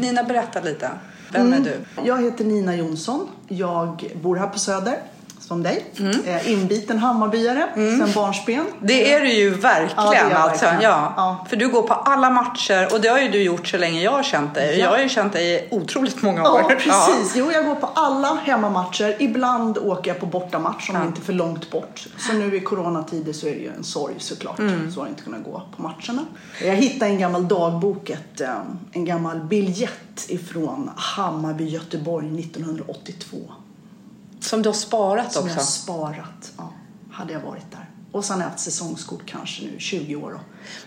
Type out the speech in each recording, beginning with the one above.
Nina, berätta lite. Vem Mm. är du? Jag heter Nina Jonsson. Jag bor här på Söder, som dig. Mm. Eh, Inbiten Hammarbyare sen barnsben. Det är du ju verkligen. Ja, jag alltså. verkligen. Ja. Ja. För du går på alla matcher och det har ju du gjort så länge jag har känt dig. Ja. Jag har ju känt dig i otroligt många år. Ja, precis. Jo, jag går på alla hemmamatcher. Ibland åker jag på bortamatch om det inte är för långt bort. Så nu i coronatider så är det ju en sorg såklart. Mm. Så att inte kunna gå på matcherna. Jag hittade en gammal dagbok, ett, eh, en gammal biljett ifrån Hammarby, Göteborg 1982. Som du har sparat Som jag också. har sparat. Ja, hade jag varit där. Och sen har jag haft säsongskort kanske nu 20 år. Då.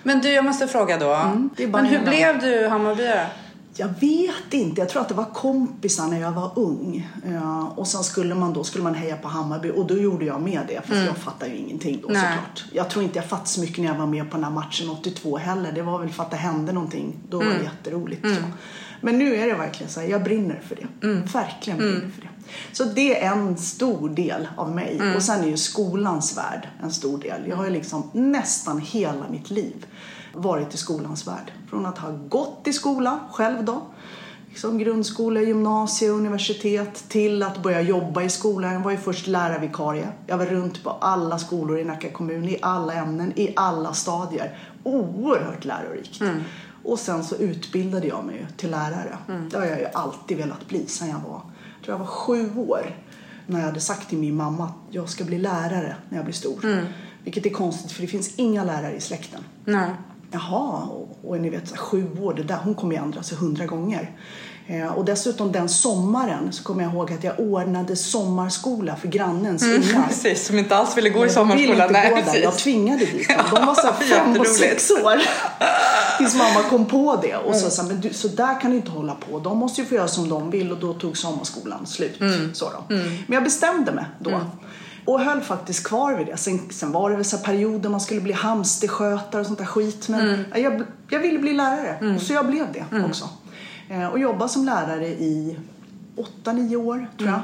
Men du, jag måste fråga då. Mm, Men hur blev du Hammarbyare? Jag vet inte. Jag tror att det var kompisar när jag var ung. Ja, och sen skulle man då skulle man heja på Hammarby och då gjorde jag med det. Fast jag fattar ju ingenting då Nej. såklart. Jag tror inte jag fattade så mycket när jag var med på den här matchen 82 heller. Det var väl för att det hände någonting. Då var det jätteroligt. Så. Men nu är det verkligen så här, jag brinner för det. Verkligen brinner för det. Så det är en stor del av mig. Och sen är ju skolans värld en stor del. Jag har ju liksom nästan hela mitt liv varit i skolans värld. Från att ha gått i skola själv då, liksom grundskola, gymnasie, universitet, till att börja jobba i skolan. Jag var ju först lärarvikarie. Jag var runt på alla skolor i Nacka kommun, i alla ämnen, i alla stadier. Oerhört lärorikt. Och sen så utbildade jag mig till lärare. Det har jag ju alltid velat bli sen jag var, tror jag var sju år. När jag hade sagt till min mamma att jag ska bli lärare när jag blir stor. Vilket är konstigt för det finns inga lärare i släkten. Nej. Jaha, och, och ni vet så här, sju år, det där, hon kommer ju ändra sig hundra gånger. Eh, och dessutom den sommaren så kommer jag ihåg att jag ordnade sommarskola för grannens ungar. Precis, som inte alls ville gå i ville sommarskolan. inte Nej, gå där. precis. Jag tvingade dit dem. De var så fem och sex år. Tills mamma kom på det. Och så sa men du, så där kan du inte hålla på. De måste ju få göra som de vill och då tog sommarskolan slut. Så då. Men jag bestämde mig då. Och höll faktiskt kvar vid det. Sen, sen var det väl så perioder man skulle bli hamsterskötare och sånt där skit. Men jag, jag ville bli lärare. Så jag blev det också. Eh, och jobbade som lärare i åtta, nio år tror jag.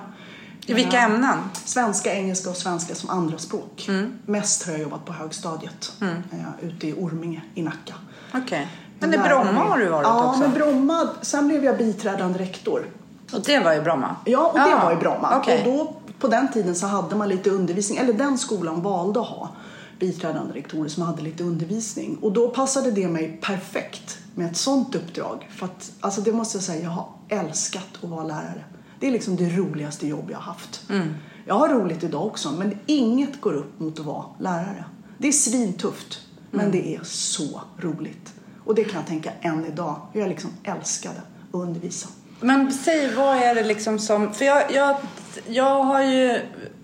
I vilka Eh, ämnen? Svenska, engelska och svenska som andraspråk. Mm. Mest har jag jobbat på högstadiet. Eh, ute i Orminge i Nacka. Okej. Men i. Bromma har du varit ja, också? men Bromma. Sen blev jag biträdande rektor. Och det var i Bromma? Ja, och det Ah, var i Bromma. okej. Och då, på den tiden så hade man lite undervisning, eller den skolan valde att ha biträdande rektorer som hade lite undervisning. Och då passade det mig perfekt med ett sånt uppdrag. För att, alltså det måste jag säga, jag har älskat att vara lärare. Det är liksom det roligaste jobb jag har haft. Mm. Jag har roligt idag också, men inget går upp mot att vara lärare. Det är svintufft, men Mm. det är så roligt. Och det kan jag tänka än idag, hur jag liksom älskade att undervisa. Men säg, vad är det liksom som... För jag, jag, jag har ju...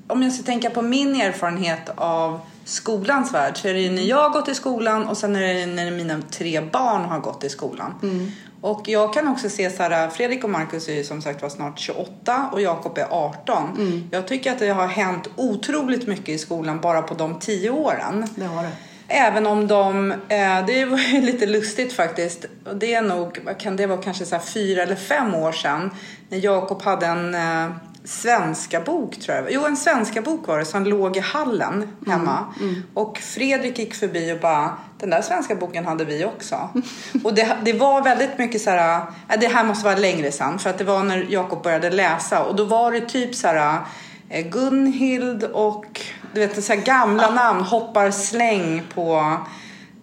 Om jag ska tänka på min erfarenhet av skolans värld så är det ju när jag har gått i skolan och sen är det när mina tre barn har gått i skolan. Och jag kan också se så här, Fredrik och Markus är ju som sagt var snart 28 och Jakob är 18. Jag tycker att det har hänt otroligt mycket i skolan bara på de tio åren. Det har det. Även om de, eh, det var ju lite lustigt faktiskt. Det är nog, kan det vara, kanske så här fyra eller fem år sedan. När Jakob hade en eh, svenska bok tror jag. Jo, en svenska bok var det som låg i hallen hemma. Och Fredrik gick förbi och bara, den där svenska boken hade vi också. och det, det var väldigt mycket så här, äh, det här måste vara längre sedan. För att det var när Jakob började läsa. Och då var det typ så här eh, Gunhild och du vet så här gamla namn hoppar släng på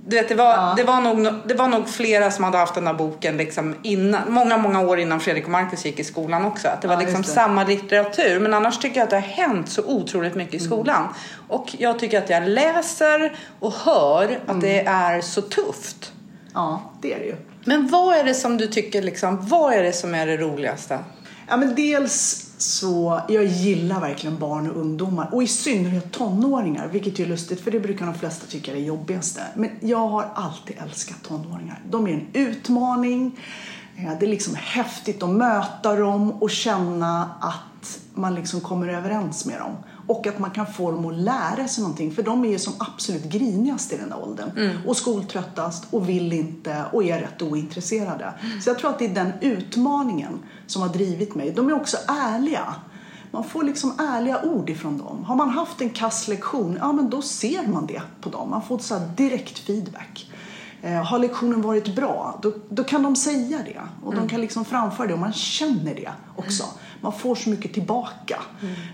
du vet, det, var, det, var nog, det var nog flera som hade haft den här boken liksom innan, många, många år innan Fredrik och Marcus gick i skolan också. Att det var Ja, liksom det. samma litteratur. Men annars tycker jag att det har hänt så otroligt mycket i Mm. skolan. Och jag tycker att jag läser och hör att det Mm. är så tufft. Ja, det är det ju. Men vad är det som du tycker, liksom, vad är det som är det roligaste? Ja, men dels så, jag gillar verkligen barn och ungdomar och i synnerhet tonåringar, vilket är lustigt för det brukar de flesta tycka är det jobbigaste. Men jag har alltid älskat tonåringar. De är en utmaning, eh, det är liksom häftigt att möta dem och känna att man liksom kommer överens med dem. Och att man kan få dem att lära sig någonting. För de är ju som absolut grinigast i den där åldern. Och skoltröttast och vill inte och är rätt ointresserade. Så jag tror att det är den utmaningen som har drivit mig. De är också ärliga. Man får liksom ärliga ord ifrån dem. Har man haft en kass lektion, ja men då ser man det på dem. Man får så direkt feedback. Eh, har lektionen varit bra? Då, då kan de säga det och de kan liksom framföra det och man känner det också. Man får så mycket tillbaka.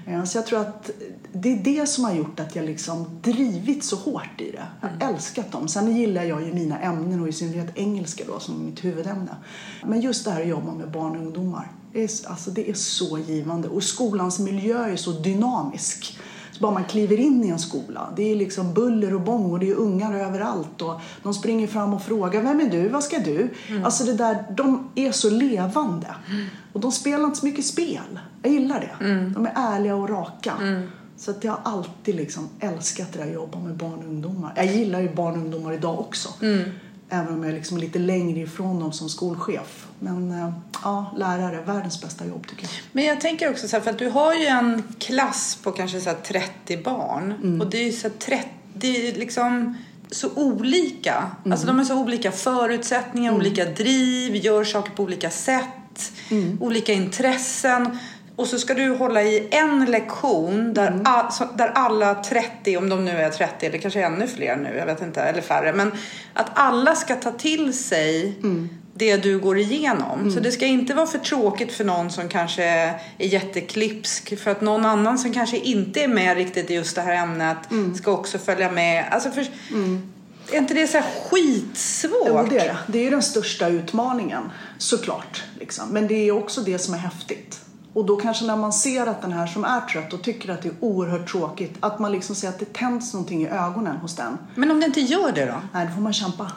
Eh, så jag tror att det är det som har gjort att jag liksom drivit så hårt i det. Jag har älskat dem. Sen gillar jag ju mina ämnen och i synnerhet engelska då som mitt huvudämne. Men just det här att jobba med barn och ungdomar. Det är, alltså det är så givande och skolans miljö är så dynamisk. Så bara man kliver in i en skola, det är liksom buller och bång och det är ungar överallt och de springer fram och frågar vem är du, vad ska du? Mm. Alltså det där, de är så levande. Mm. Och de spelar inte så mycket spel. Jag gillar det. Mm. De är ärliga och raka. Mm. Så att jag har alltid liksom älskat det där att jobba med barn och ungdomar. Jag gillar ju barn och ungdomar idag också. Mm. Även om jag liksom är lite längre ifrån dem som skolchef. Men eh, ja, lärare, världens bästa jobb tycker jag. Men jag tänker också så här, för att du har ju en klass på kanske så 30 barn. Mm. Och det är ju så 30, det är liksom så olika. Mm. Alltså de har så olika förutsättningar, mm. olika driv, gör saker på olika sätt, mm. olika intressen. Och så ska du hålla i en lektion där, mm. all, där alla 30, om de nu är 30 eller kanske ännu fler nu, jag vet inte, eller färre. Men att alla ska ta till sig mm. det du går igenom. Mm. Så det ska inte vara för tråkigt för någon som kanske är jätteklipsk. För att någon annan som kanske inte är med riktigt i just det här ämnet mm. ska också följa med. Alltså för, mm. Är inte det så här skitsvårt? Jo, det är det. Det är den största utmaningen, såklart. Liksom. Men det är också det som är häftigt. Och då kanske när man ser att den här som är trött och tycker att det är oerhört tråkigt, att man liksom ser att det tänds någonting i ögonen hos den. Men om det inte gör det då? Nej, då får man kämpa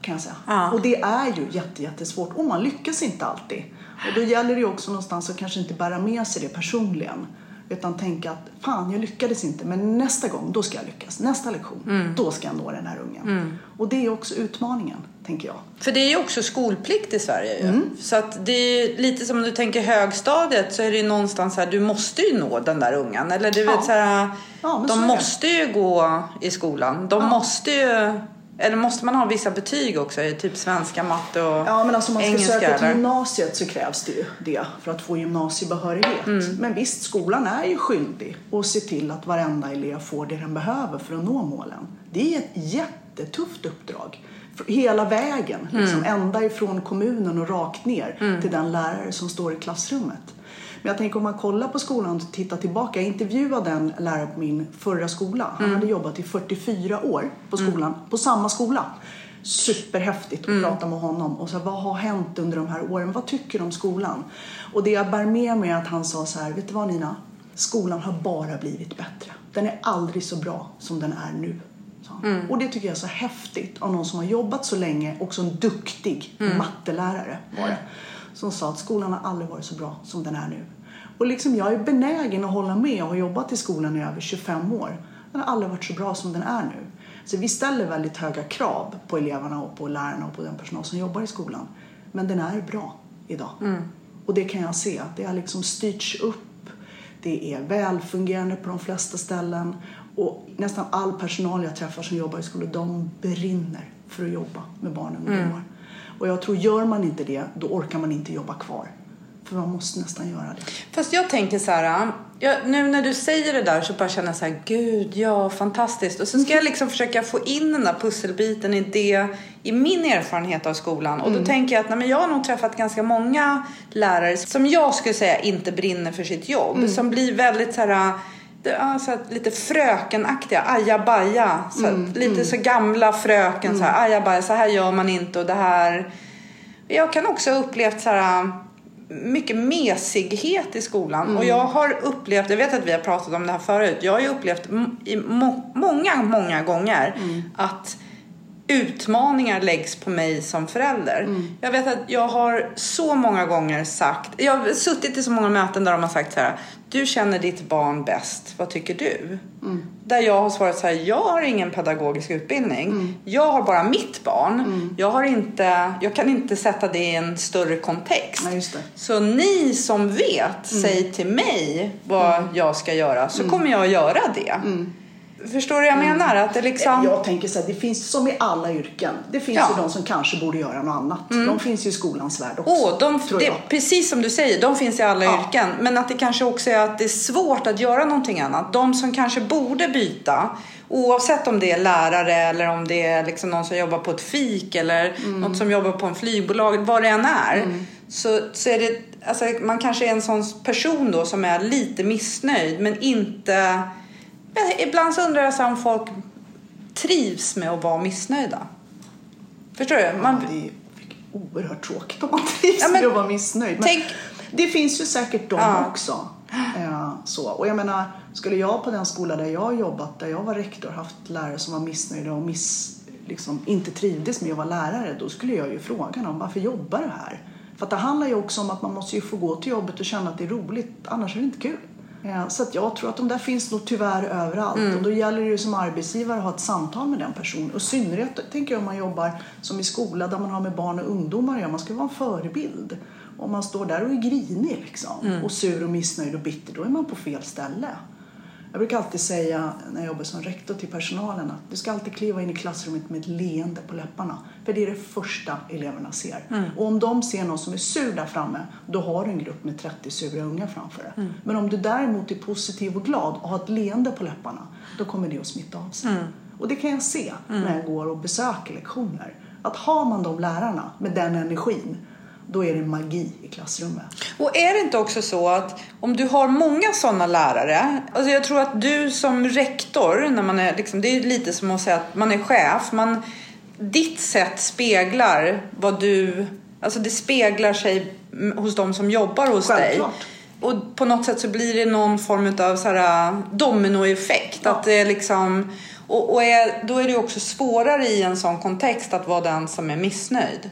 kan jag säga. Ja. Och det är ju jätte, jättesvårt och man lyckas inte alltid. Och då gäller det ju också någonstans att kanske inte bära med sig det personligen. Utan tänka att fan, jag lyckades inte, men nästa gång, då ska jag lyckas. Nästa lektion, mm. då ska jag nå den här ungen. Mm. Och det är också utmaningen, tänker jag. För det är ju också skolplikt i Sverige ju. Mm. Så att det är lite som om du tänker högstadiet så är det ju någonstans här, du måste ju nå den där ungen. Eller du ja. vet så här, ja, de måste ju gå i skolan. De ja. måste ju eller måste man ha vissa betyg också? Typ svenska, matte och Ja, men alltså om man ska engelska, söka till gymnasiet så krävs det ju det för att få gymnasiebehörighet. Mm. Men visst, skolan är ju skyldig att se till att varenda elev får det den behöver för att nå målen. Det är ett jättetufft uppdrag. Hela vägen, liksom, mm. ända ifrån kommunen och rakt ner mm. till den lärare som står i klassrummet. Men jag tänker om man kollar på skolan och tittar tillbaka. Jag intervjuade en lärare på min förra skola. Han mm. hade jobbat i 44 år på mm. skolan, mm. på samma skola. Superhäftigt att mm. prata med honom. Och så vad har hänt under de här åren? Vad tycker du om skolan? Och det jag bär med mig är att han sa så här, vet du vad Nina? Skolan har bara blivit bättre. Den är aldrig så bra som den är nu. Mm. Och det tycker jag är så häftigt av någon som har jobbat så länge, också en duktig mm. mattelärare var det som sa att skolan har aldrig varit så bra som den är nu. Och liksom jag är benägen att hålla med och har jobbat i skolan i över 25 år. Den har aldrig varit så bra som den är nu. Så vi ställer väldigt höga krav på eleverna och på lärarna och på den personal som jobbar i skolan. Men den är bra idag. Mm. Och det kan jag se. Det har liksom styrts upp. Det är välfungerande på de flesta ställen. Och nästan all personal jag träffar som jobbar i skolan, de brinner för att jobba med barn och ungdomar. Mm. Och jag tror, gör man inte det, då orkar man inte jobba kvar. För man måste nästan göra det. Fast jag tänker så här, jag, nu när du säger det där så bara känner jag så här, gud ja, fantastiskt. Och så ska jag liksom försöka få in den där pusselbiten i det, i min erfarenhet av skolan. Och då mm. tänker jag att nej, men jag har nog träffat ganska många lärare som jag skulle säga inte brinner för sitt jobb. Mm. Som blir väldigt så här, så lite frökenaktiga, ajabaja. Så mm, lite mm. så gamla fröken, mm. så här, ajabaja, så här gör man inte och det här. Jag kan också ha upplevt så här mycket mesighet i skolan. Mm. Och jag har upplevt, jag vet att vi har pratat om det här förut, jag har ju upplevt i må många, många gånger mm. att utmaningar läggs på mig som förälder. Mm. Jag vet att jag har så många gånger sagt, jag har suttit i så många möten där de har sagt så här, du känner ditt barn bäst, vad tycker du? Mm. Där jag har svarat så här, jag har ingen pedagogisk utbildning. Mm. Jag har bara mitt barn. Mm. Jag, har inte, jag kan inte sätta det i en större kontext. Nej, så ni som vet, mm. säg till mig vad mm. jag ska göra så mm. kommer jag att göra det. Förstår du vad jag mm. menar? Att det liksom... Jag tänker så här, det finns som i alla yrken. Det finns ja. ju de som kanske borde göra något annat. Mm. De finns ju i skolans värld också. Oh, de, det, precis som du säger, de finns i alla ja. yrken. Men att det kanske också är att det är svårt att göra någonting annat. De som kanske borde byta oavsett om det är lärare eller om det är liksom någon som jobbar på ett fik eller mm. något som jobbar på en flygbolag, vad det än är. Mm. Så, så är det, alltså, man kanske är en sån person då som är lite missnöjd men inte... Ibland så undrar jag så om folk trivs med att vara missnöjda. Förstår du? Man... Ja, det är oerhört tråkigt om man trivs ja, men, med att vara missnöjd. Men tänk... Det finns ju säkert de ja. också. Eh, så. Och jag menar, skulle jag på den skola där jag har jobbat, där jag var rektor, haft lärare som var missnöjda och miss, liksom, inte trivdes med att vara lärare, då skulle jag ju fråga dem varför jobbar du här? För det handlar ju också om att man måste ju få gå till jobbet och känna att det är roligt, annars är det inte kul. Eh, så att jag tror att de där finns nog tyvärr överallt mm. och då gäller det ju som arbetsgivare att ha ett samtal med den personen. Och i synnerhet tänker jag om man jobbar som i skola där man har med barn och ungdomar att göra. Man ska vara en förebild. Om man står där och är grinig liksom, mm. och sur och missnöjd och bitter, då är man på fel ställe. Jag brukar alltid säga när jag jobbar som rektor till personalen att du ska alltid kliva in i klassrummet med ett leende på läpparna. För det är det första eleverna ser. Mm. Och om de ser någon som är sur där framme, då har du en grupp med 30 sura unga framför dig. Mm. Men om du däremot är positiv och glad och har ett leende på läpparna, då kommer det att smitta av sig. Mm. Och det kan jag se mm. när jag går och besöker lektioner. Att har man de lärarna med den energin, då är det magi i klassrummet. Och är det inte också så att om du har många sådana lärare, alltså jag tror att du som rektor, när man är liksom, det är lite som att säga att man är chef, man, ditt sätt speglar vad du, alltså det speglar sig hos de som jobbar hos Självklart. dig. Och på något sätt så blir det någon form av så här äh, dominoeffekt. Ja. Att det är liksom, och, och är, då är det också svårare i en sån kontext att vara den som är missnöjd.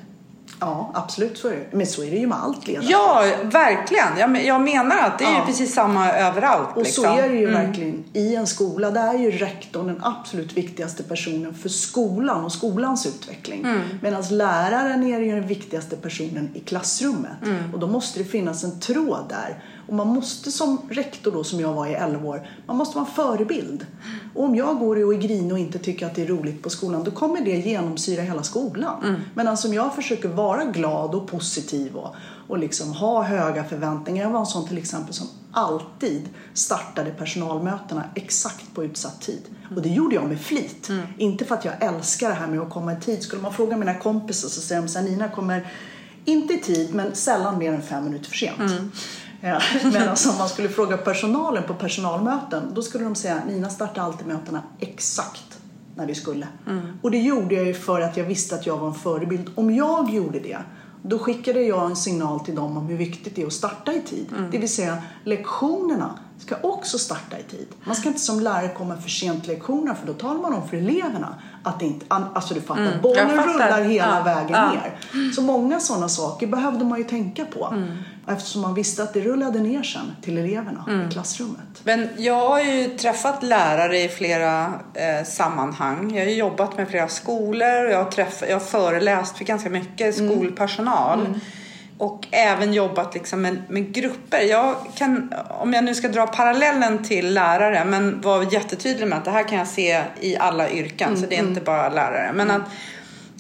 Ja, absolut så är det. Men så är det ju med allt ledande. Ja, verkligen. Jag, jag menar att det är ja. ju precis samma överallt. Och liksom. så är det ju mm. verkligen i en skola. Där är ju rektorn den absolut viktigaste personen för skolan och skolans utveckling. Mm. Medan läraren är ju den viktigaste personen i klassrummet. Mm. Och då måste det finnas en tråd där och man måste som rektor då, som jag var i 11 år, man måste vara en förebild. Och om jag går och är grinig och inte tycker att det är roligt på skolan, då kommer det genomsyra hela skolan. Mm. Men alltså om jag försöker vara glad och positiv och, och liksom ha höga förväntningar. Jag var en sån till exempel som alltid startade personalmötena exakt på utsatt tid. Och det gjorde jag med flit. Mm. Inte för att jag älskar det här med att komma i tid. Skulle man fråga mina kompisar så säger de så här, Nina kommer inte i tid men sällan mer än fem minuter för sent. Mm. Ja, Medan om man skulle fråga personalen på personalmöten då skulle de säga Nina startar alltid mötena exakt när vi skulle. Mm. Och det gjorde jag ju för att jag visste att jag var en förebild. Om jag gjorde det då skickade jag en signal till dem om hur viktigt det är att starta i tid. Mm. Det vill säga lektionerna ska också starta i tid. Man ska inte som lärare komma för sent till lektionerna för då talar man om för eleverna att det inte, alltså du fattar, mm, bollen rullar hela ja, vägen ja. ner. Så många sådana saker behövde man ju tänka på. Mm. Eftersom man visste att det rullade ner sen till eleverna mm. i klassrummet. Men jag har ju träffat lärare i flera eh, sammanhang. Jag har jobbat med flera skolor och jag har, träffat, jag har föreläst för ganska mycket mm. skolpersonal. Mm och även jobbat liksom med, med, grupper. Jag kan, om jag nu ska dra parallellen till lärare, men vara jättetydlig med att det här kan jag se i alla yrken, mm, så det är inte mm. bara lärare. Men att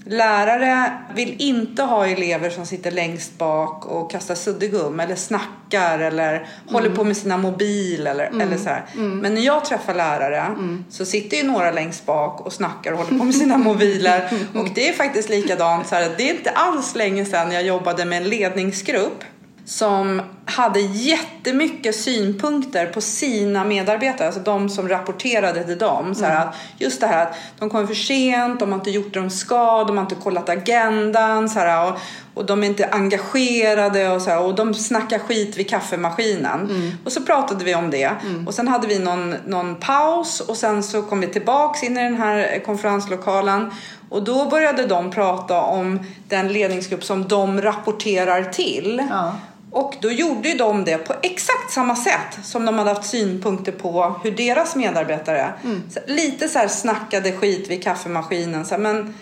Lärare vill inte ha elever som sitter längst bak och kastar suddgum eller snackar eller mm. håller på med sina mobil eller, mm. eller så mm. Men när jag träffar lärare mm. så sitter ju några längst bak och snackar och håller på med sina mobiler. och det är faktiskt likadant så här, det är inte alls länge sedan jag jobbade med en ledningsgrupp som hade jättemycket synpunkter på sina medarbetare, alltså de som rapporterade till dem. Så här, mm. Just det här att de kommer för sent, de har inte gjort det de ska, de har inte kollat agendan så här, och, och de är inte engagerade och, så här, och de snackar skit vid kaffemaskinen. Mm. Och så pratade vi om det mm. och sen hade vi någon, någon paus och sen så kom vi tillbaks in i den här konferenslokalen och då började de prata om den ledningsgrupp som de rapporterar till. Ja. Och då gjorde de det på exakt samma sätt som de hade haft synpunkter på hur deras medarbetare mm. lite så här snackade skit vid kaffemaskinen. Så här, men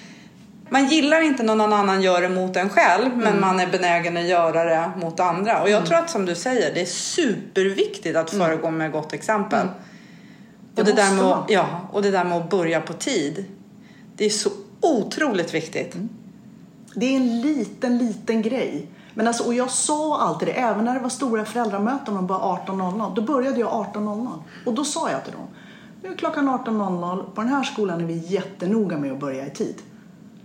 man gillar inte när någon annan gör det mot en själv mm. men man är benägen att göra det mot andra. Och jag mm. tror att som du säger, det är superviktigt att mm. föregå med gott exempel. Mm. Och, det där med att, ja, och det där med att börja på tid. Det är så otroligt viktigt. Mm. Det är en liten, liten grej. Men alltså, och jag sa alltid det, även när det var stora föräldramöten och bara 18.00. Då började jag 18.00. Och då sa jag till dem, Nu är klockan 18.00. På den här skolan är vi jättenoga med att börja i tid.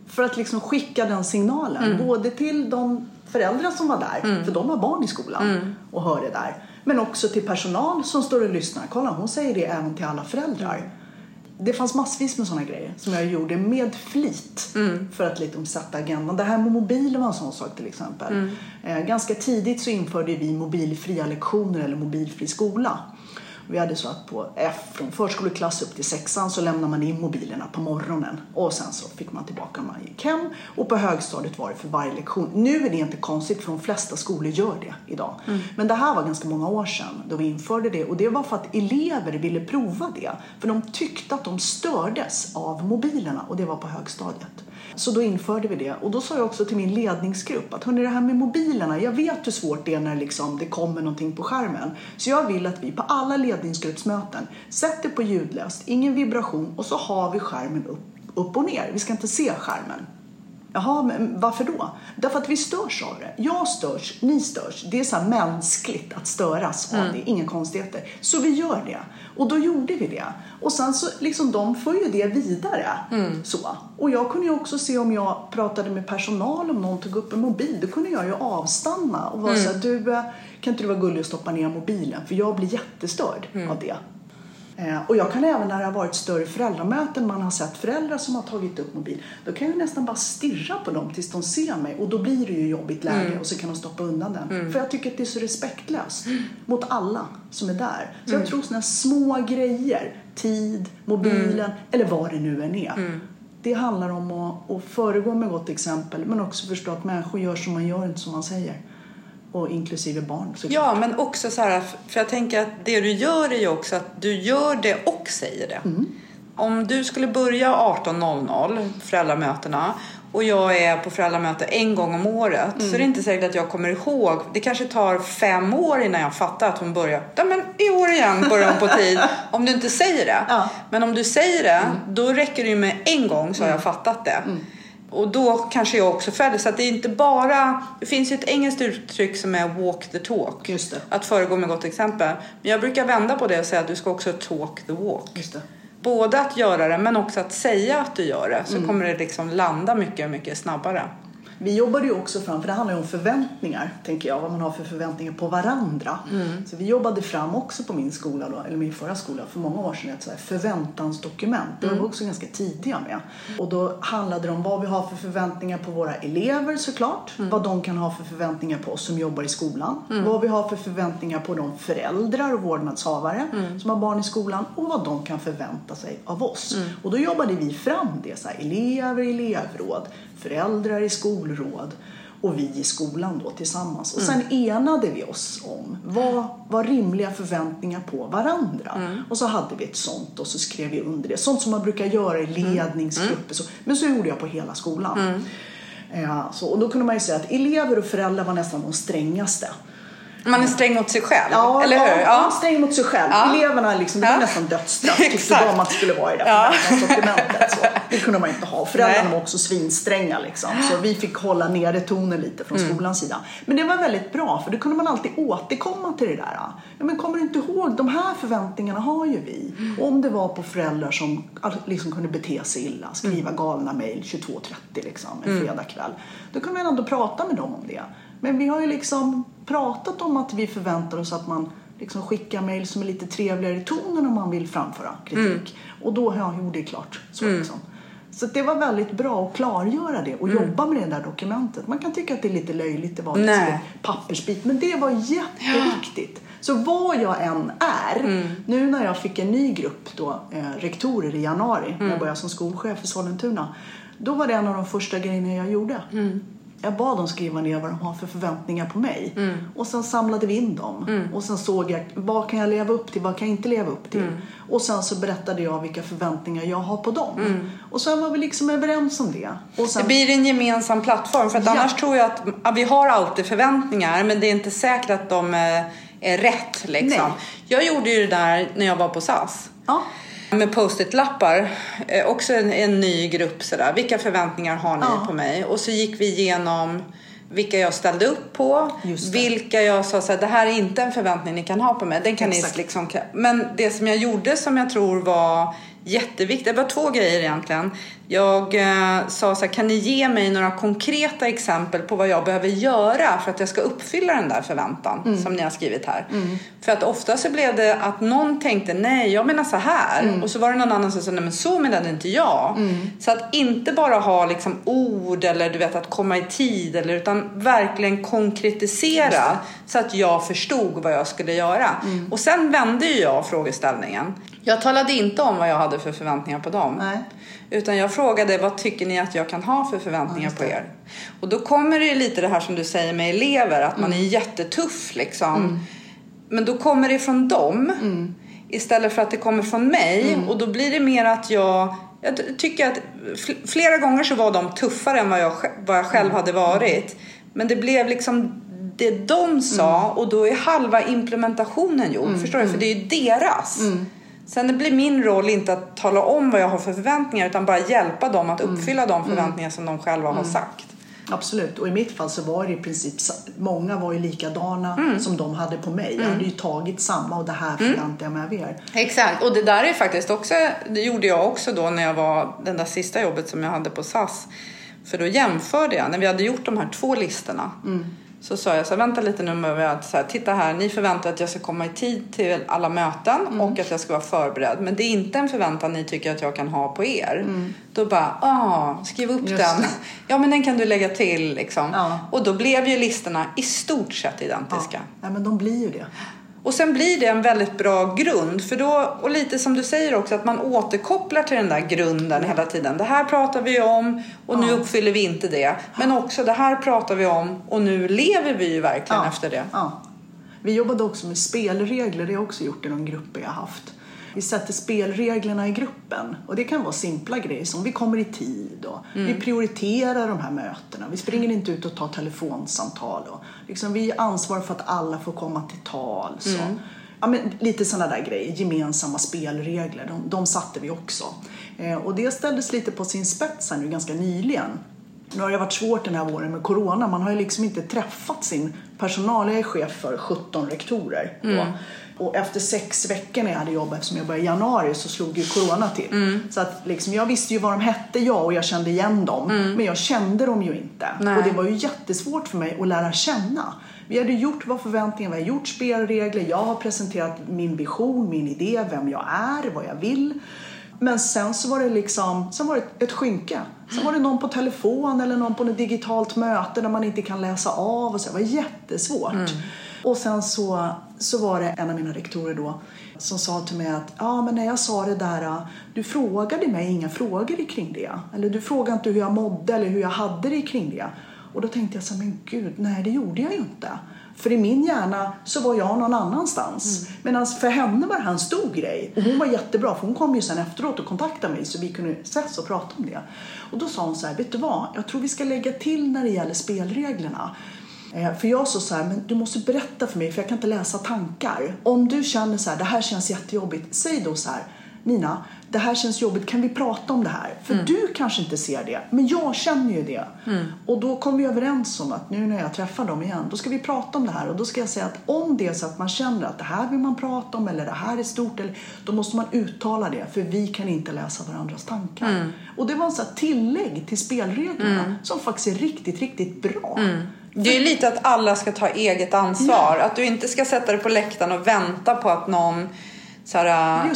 För att liksom skicka den signalen. Mm. Både till de föräldrar som var där, för de har barn i skolan Mm. och hör det där. Men också till personal som står och lyssnar. Kolla, hon säger det även till alla föräldrar. Det fanns massvis med sådana grejer som jag gjorde med flit Mm. för att liksom sätta agendan. Det här med mobilen var en sån sak till exempel. Mm. Eh, ganska tidigt så införde vi mobilfria lektioner eller mobilfri skola. Vi hade så att på F, från förskoleklass upp till sexan så lämnade man in mobilerna på morgonen och sen så fick man tillbaka när man gick hem. Och på högstadiet var det för varje lektion. Nu är det inte konstigt för de flesta skolor gör det idag. Men det här var ganska många år sedan då vi införde det och det var för att elever ville prova det. För de tyckte att de stördes av mobilerna och det var på högstadiet. Så då införde vi det och då sa jag också till min ledningsgrupp att hörni det här med mobilerna, jag vet hur svårt det är när liksom det kommer någonting på skärmen. Så jag vill att vi på alla ledningsgruppsmöten sätter på ljudlöst, ingen vibration och så har vi skärmen upp, upp och ner. Vi ska inte se skärmen. Jaha, men varför då? Därför att vi störs av det. Jag störs, ni störs. Det är så mänskligt att störas av det, inga konstigheter. Så vi gör det. Och då gjorde vi det. Och sen så, liksom de för ju det vidare. Så. Och jag kunde ju också se om jag pratade med personal, om någon tog upp en mobil, då kunde jag ju avstanna och vara så här, du, eh, kan inte du vara gullig och stoppa ner mobilen? För jag blir jättestörd av det. Eh, och jag kan även när det har varit större föräldramöten, man har sett föräldrar som har tagit upp mobil, då kan jag nästan bara stirra på dem tills de ser mig och då blir det ju jobbigt läge och så kan de stoppa undan den. För jag tycker att det är så respektlöst mot alla som är där. Så jag tror sådana små grejer, tid, mobilen eller vad det nu än är. Det handlar om att, att föregå med gott exempel men också förstå att människor gör som man gör, inte som man säger. Och inklusive barn såklart. Ja, men också så här, för jag tänker att det du gör är ju också att du gör det och säger det. Om du skulle börja 18.00, föräldramötena, och jag är på föräldramöte en gång om året så är det inte säkert att jag kommer ihåg. Det kanske tar fem år innan jag fattar att hon börjar. Ja, men i år igen börjar hon på tid. Om du inte säger det. Ja. Men om du säger det, då räcker det ju med en gång så har jag fattat det. Och då kanske jag också följer. Så att det är inte bara... Det finns ju ett engelskt uttryck som är walk the talk. Att föregå med gott exempel. Men jag brukar vända på det och säga att du ska också talk the walk. Både att göra det men också att säga att du gör det. Mm. Så kommer det liksom landa mycket, mycket snabbare. Vi jobbade ju också fram, för det handlar ju om förväntningar, tänker jag, vad man har för förväntningar på varandra. Så vi jobbade fram också på min skola, då, eller min förra skola, för många år sedan, ett så här förväntansdokument. Det var vi också ganska tidiga med. Och då handlade det om vad vi har för förväntningar på våra elever såklart, vad de kan ha för förväntningar på oss som jobbar i skolan, vad vi har för förväntningar på de föräldrar och vårdnadshavare som har barn i skolan. Och vad de kan förvänta sig av oss. Och då jobbade vi fram det, så här, elever i elevråd, föräldrar i skolråd och vi i skolan då tillsammans. Och sen enade vi oss om vad var rimliga förväntningar på varandra. Och så hade vi ett sånt och så skrev vi under det. Sånt som man brukar göra i ledningsgrupper. Så. Men så gjorde jag på hela skolan. Eh, så, och då kunde man ju säga att elever och föräldrar var nästan de strängaste. Man är sträng mot sig själv, Ja, eller hur? Ja, ja. sträng mot sig själv. Ja. Eleverna liksom, det var Ja. nästan dödsstraff tyckte de att det skulle vara i det Ja. förväntansdokumentet. Så. Det kunde man inte ha. Föräldrarna Nej. var också svinstränga liksom. Så vi fick hålla nere tonen lite från Mm. skolans sida. Men det var väldigt bra för då kunde man alltid återkomma till det där. Ja, men kommer du inte ihåg, de här förväntningarna har ju vi. Mm. Om det var på föräldrar som liksom kunde bete sig illa, skriva Mm. galna mejl 22.30 liksom, en fredagkväll. Då kunde man ändå prata med dem om det. Men vi har ju liksom pratat om att vi förväntar oss att man liksom skickar mejl som är lite trevligare i tonen om man vill framföra kritik. Och då, ja, jo det är klart. Så, liksom. så det var väldigt bra att klargöra det och jobba med det där dokumentet. Man kan tycka att det är lite löjligt, det var lite pappersbit, men det var jätteviktigt. Så vad jag än är, nu när jag fick en ny grupp då, eh, rektorer i januari, när jag började som skolchef i Sollentuna, då var det en av de första grejerna jag gjorde. Jag bad dem skriva ner vad de har för förväntningar på mig. Och sen samlade vi in dem. Och sen såg jag vad kan jag leva upp till, vad kan jag inte leva upp till. Och sen så berättade jag vilka förväntningar jag har på dem. Och sen var vi liksom överens om det. Och sen, Det blir en gemensam plattform. För att Ja. annars tror jag att vi har alltid förväntningar men det är inte säkert att de är, är rätt. Liksom. Nej. Jag gjorde ju det där när jag var på SAS. ja, Med post-it-lappar. Eh, också en, en ny grupp sådär. Vilka förväntningar har ni Ja. på mig? Och så gick vi igenom vilka jag ställde upp på, vilka jag sa så här, det här är inte en förväntning ni kan ha på mig. Den kan Exakt. ni liksom, men det som jag gjorde som jag tror var jätteviktigt, det var två grejer egentligen. Jag eh, sa så här, kan ni ge mig några konkreta exempel på vad jag behöver göra för att jag ska uppfylla den där förväntan Mm. som ni har skrivit här. För att ofta så blev det att någon tänkte, nej jag menar så här. Mm. Och så var det någon annan som sa, nej men så menade inte jag. Så att inte bara ha liksom ord eller du vet att komma i tid eller utan verkligen konkretisera så att jag förstod vad jag skulle göra. Mm. Och sen vände ju jag frågeställningen. Jag talade inte om vad jag hade för förväntningar på dem. Nej. Utan jag frågade vad tycker ni att jag kan ha för förväntningar på er? Och då kommer det lite det här som du säger med elever, att man är jättetuff liksom. Men då kommer det från dem istället för att det kommer från mig. Och då blir det mer att jag, jag ty- tycker att fl- flera gånger så var de tuffare än vad jag, vad jag själv hade varit. Men det blev liksom det de sa och då är halva implementationen gjord. Förstår du? För det är ju deras. Sen det blir min roll inte att tala om vad jag har för förväntningar utan bara hjälpa dem att uppfylla de förväntningar som de själva har sagt. Absolut, och i mitt fall så var det i princip många var ju likadana Mm. som de hade på mig. Jag hade ju tagit samma och det här förväntar jag mig av er. Exakt, och det där är faktiskt också, det gjorde jag också då när jag var, den där sista jobbet som jag hade på SAS. För då jämförde jag, när vi hade gjort de här två listorna. Så sa jag så här, vänta lite nu med att så här, titta här, ni förväntar att jag ska komma i tid till alla möten och att jag ska vara förberedd. Men det är inte en förväntan ni tycker att jag kan ha på er. Då bara, ah, skriv upp Just den. Ja men den kan du lägga till liksom. Ja. Och då blev ju listorna i stort sett identiska. Ja, men de blir ju det. Och sen blir det en väldigt bra grund. För då, och lite som du säger också, att man återkopplar till den där grunden hela tiden. Det här pratar vi om och nu uppfyller vi inte det. Men också det här pratar vi om och nu lever vi ju verkligen Ja, efter det. Ja. Vi jobbade också med spelregler, det har jag också gjort i de grupper jag haft. Vi sätter spelreglerna i gruppen och det kan vara simpla grejer som vi kommer i tid och vi prioriterar de här mötena. Vi springer inte ut och tar telefonsamtal och liksom vi är ansvar för att alla får komma till tal. Så. Ja, men lite sådana där grejer, gemensamma spelregler, de, de satte vi också. Eh, och det ställdes lite på sin spets här nu ganska nyligen. Nu har det varit svårt den här våren med corona. Man har ju liksom inte träffat sin personal. Jag är chef för 17 rektorer. Då. Och efter sex veckor när jag hade jobbat, eftersom jag började i januari, så slog ju corona till. Så att liksom, jag visste ju vad de hette, jag, och jag kände igen dem. Men jag kände dem ju inte. Nej. Och det var ju jättesvårt för mig att lära känna. Vi hade gjort vad förväntningarna var, hade gjort spelregler, jag har presenterat min vision, min idé, vem jag är, vad jag vill. Men sen så var det liksom, sen var det ett skynke. Sen var det någon på telefon eller någon på ett digitalt möte där man inte kan läsa av och så. Det var jättesvårt. Och sen så, så var det en av mina rektorer då som sa till mig att ja men när jag sa det där, du frågade mig inga frågor kring det. Eller du frågade inte hur jag mådde eller hur jag hade det kring det. Och då tänkte jag så men gud, nej det gjorde jag ju inte. För i min hjärna så var jag någon annanstans. Medan för henne var det här en stor grej. Och hon var jättebra för hon kom ju sen efteråt och kontaktade mig så vi kunde ses och prata om det. Och då sa hon så här, vet du vad? Jag tror vi ska lägga till när det gäller spelreglerna. Eh, För jag sa så här, men du måste berätta för mig för jag kan inte läsa tankar. Om du känner så här, det här känns jättejobbigt, säg då så här, Nina, det här känns jobbigt, kan vi prata om det här? För du kanske inte ser det, men jag känner ju det. Och då kom vi överens om att nu när jag träffar dem igen, då ska vi prata om det här. Och då ska jag säga att om det är så att man känner att det här vill man prata om eller det här är stort, eller, då måste man uttala det, för vi kan inte läsa varandras tankar. Och det var en sån här tillägg till spelreglerna som faktiskt är riktigt, riktigt bra. Det är ju lite att alla ska ta eget ansvar. Att du inte ska sätta dig på läktaren och vänta på att någon här,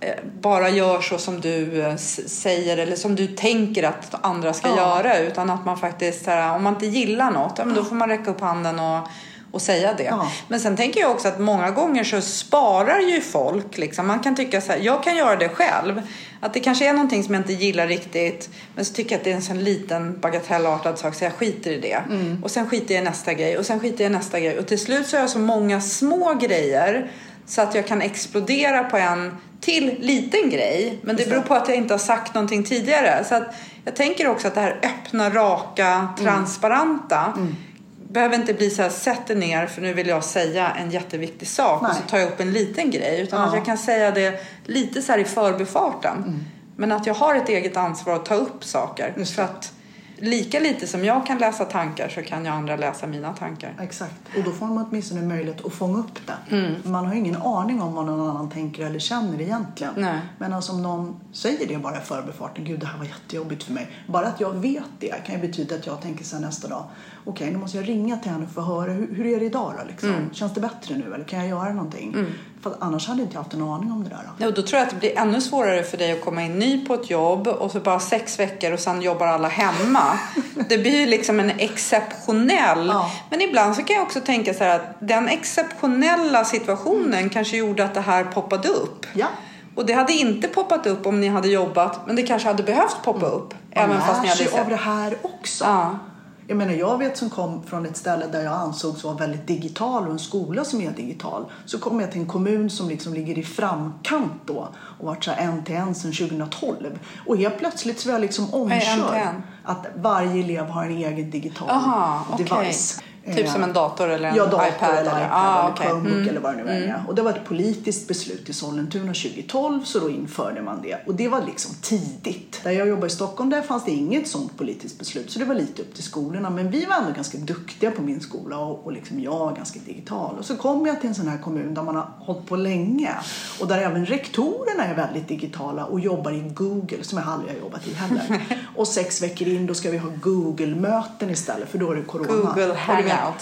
eh, bara gör så som du eh, säger eller som du tänker att andra ska Ja. göra. Utan att man faktiskt, här, om man inte gillar något, ja, då får man räcka upp handen och, och säga det. Ja. Men sen tänker jag också att många gånger så sparar ju folk. Liksom. Man kan tycka så här, jag kan göra det själv. Att det kanske är någonting som jag inte gillar riktigt. Men så tycker jag att det är en sån liten bagatellartad sak så jag skiter i det. Och sen skiter jag i nästa grej och sen skiter jag i nästa grej. Och till slut så har jag så många små grejer så att jag kan explodera på en till liten grej. Men det beror på att jag inte har sagt någonting tidigare. Så att jag tänker också att det här öppna, raka, transparenta behöver inte bli så här, sätt dig ner för nu vill jag säga en jätteviktig sak och Nej. så tar jag upp en liten grej. Utan Ja. att jag kan säga det lite så här i förbifarten. Men att jag har ett eget ansvar att ta upp saker. För att lika lite som jag kan läsa tankar så kan ju andra läsa mina tankar. Exakt. Och då får man åtminstone möjlighet att fånga upp det. Man har ingen aning om vad någon annan tänker eller känner egentligen. Nej. Men alltså om någon säger det bara i förbifarten, gud det här var jättejobbigt för mig. Bara att jag vet det kan ju betyda att jag tänker sen nästa dag, okej nu måste jag ringa till henne för att höra hur, hur är det idag då liksom? Känns det bättre nu eller kan jag göra någonting? För annars hade inte jag haft en aning om det där. Och då tror jag att det blir ännu svårare för dig att komma in ny på ett jobb och så bara sex veckor och sen jobbar alla hemma. Det blir ju liksom en exceptionell... Ja. Men ibland så kan jag också tänka så här att den exceptionella situationen kanske gjorde att det här poppade upp. Ja. Och det hade inte poppat upp om ni hade jobbat, men det kanske hade behövt poppa upp. Man även fast ni hade sig sett. av det här också. Ja. Jag menar, jag vet som kom från ett ställe där jag ansågs vara väldigt digital och en skola som är digital. Så kom jag till en kommun som liksom ligger i framkant då och varit så här en till en sedan 2012. Och helt plötsligt så var jag liksom omkörd. Att varje elev har en egen digital Aha, okej. device. Typ Eh, som en dator eller en Ja, dator iPad? eller eller? iPad Ah, eller okej. Chromebook Mm. eller vad det nu är. Och det var ett politiskt beslut i Sollentuna 2012 så då införde man det. Och det var liksom tidigt. Där jag jobbar i Stockholm där fanns det inget sånt politiskt beslut så det var lite upp till skolorna. Men vi var ändå ganska duktiga på min skola och, och liksom jag var ganska digital. Och så kom jag till en sån här kommun där man har hållit på länge och där även rektorerna är väldigt digitala och jobbar i Google som jag aldrig har jobbat i heller. och sex veckor in då ska vi ha Google-möten istället för då är det corona. Google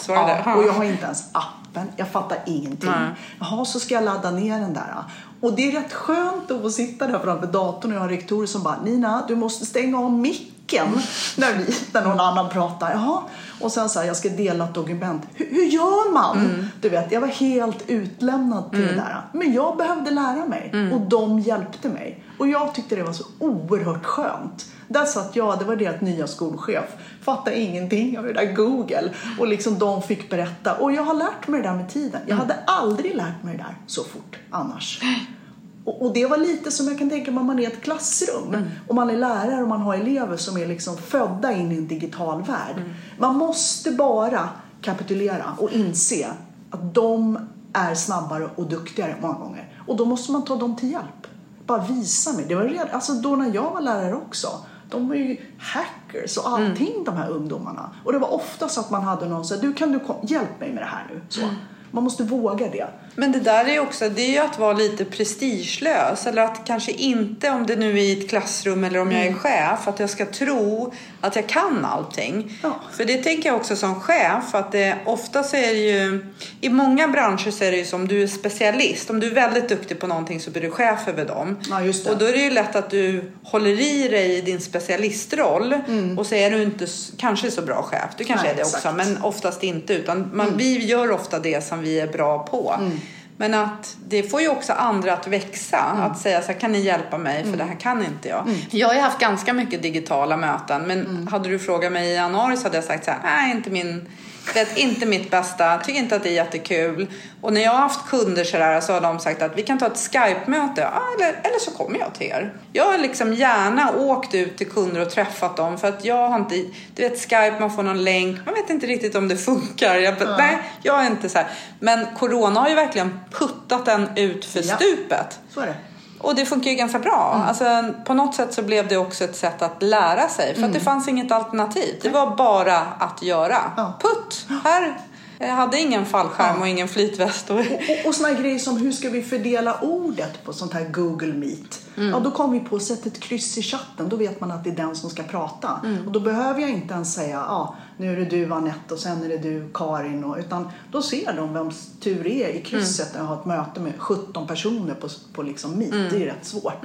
Var det ja, det? och jag har inte ens appen. Jag fattar ingenting. Nej. Jaha, så ska jag ladda ner den där. Och det är rätt skönt att få sitta där framför datorn och jag har rektorer som bara Nina, du måste stänga av micken när, vi, när någon annan pratar. Jaha. Och sen så här, jag ska dela ett dokument. Hur, hur gör man? Mm. Du vet, jag var helt utlämnad till det där. Men jag behövde lära mig Mm. och de hjälpte mig. Och jag tyckte det var så oerhört skönt. Där satt jag, det var deras nya skolchef, fattade ingenting av det där Google. Och liksom de fick berätta. Och jag har lärt mig det där med tiden. Jag hade aldrig lärt mig det där så fort annars. Och, det var lite som jag kan tänka mig om man är i ett klassrum. Och man är lärare och man har elever som är liksom födda in i en digital värld. Man måste bara kapitulera och inse att de är snabbare och duktigare många gånger. Och då måste man ta dem till hjälp. Bara visa mig. Det var redan, alltså då när jag var lärare också. De var ju hackers och allting de här ungdomarna. Och det var ofta så att man hade någon som du kan du kom, hjälp mig med det här nu. Så. Man måste våga det. Men det där är ju också, det är ju att vara lite prestigelös. Eller att kanske inte, om det nu är i ett klassrum eller om jag är chef, att jag ska tro att jag kan allting. Ja. För det tänker jag också som chef, att det ofta så är det ju, i många branscher så är det ju som du är specialist. Om du är väldigt duktig på någonting så blir du chef över dem. Ja. Och då är det ju lätt att du håller i dig i din specialistroll och så är du inte kanske så bra chef. Du kanske Nej, är det också, exakt. men oftast inte. Utan man, vi gör ofta det som vi är bra på. Men att det får ju också andra att växa. Att säga så här, kan ni hjälpa mig för det här kan inte jag. Jag har ju haft ganska mycket digitala möten. Men hade du frågat mig i januari så hade jag sagt så här, nej inte min vet, inte mitt bästa, tycker inte att det är jättekul. Och när jag har haft kunder så, där, så har de sagt att vi kan ta ett Skype-möte, eller, eller så kommer jag till er. Jag har liksom gärna åkt ut till kunder och träffat dem för att jag har inte, du vet Skype, man får någon länk, man vet inte riktigt om det funkar. Jag, Nej, jag är inte så här. Men Corona har ju verkligen puttat den ut för Ja. stupet. Så är det. Och det funkar ju ganska bra. Alltså, på något sätt så blev det också ett sätt att lära sig. För att det fanns inget alternativ. Det var bara att göra. Ja. Putt! Här jag hade ingen fallskärm och ingen flytväst. Och... Och, och såna grejer som hur ska vi fördela ordet på sånt här Google Meet. Ja, då kom vi på att sätta ett kryss i chatten. Då vet man att det är den som ska prata. Och då behöver jag inte ens säga ja, nu är det du Anette och sen är det du Karin. Och, utan då ser de vems tur det är i krysset när jag har ett möte med 17 personer på, på liksom Meet. Det är ju rätt svårt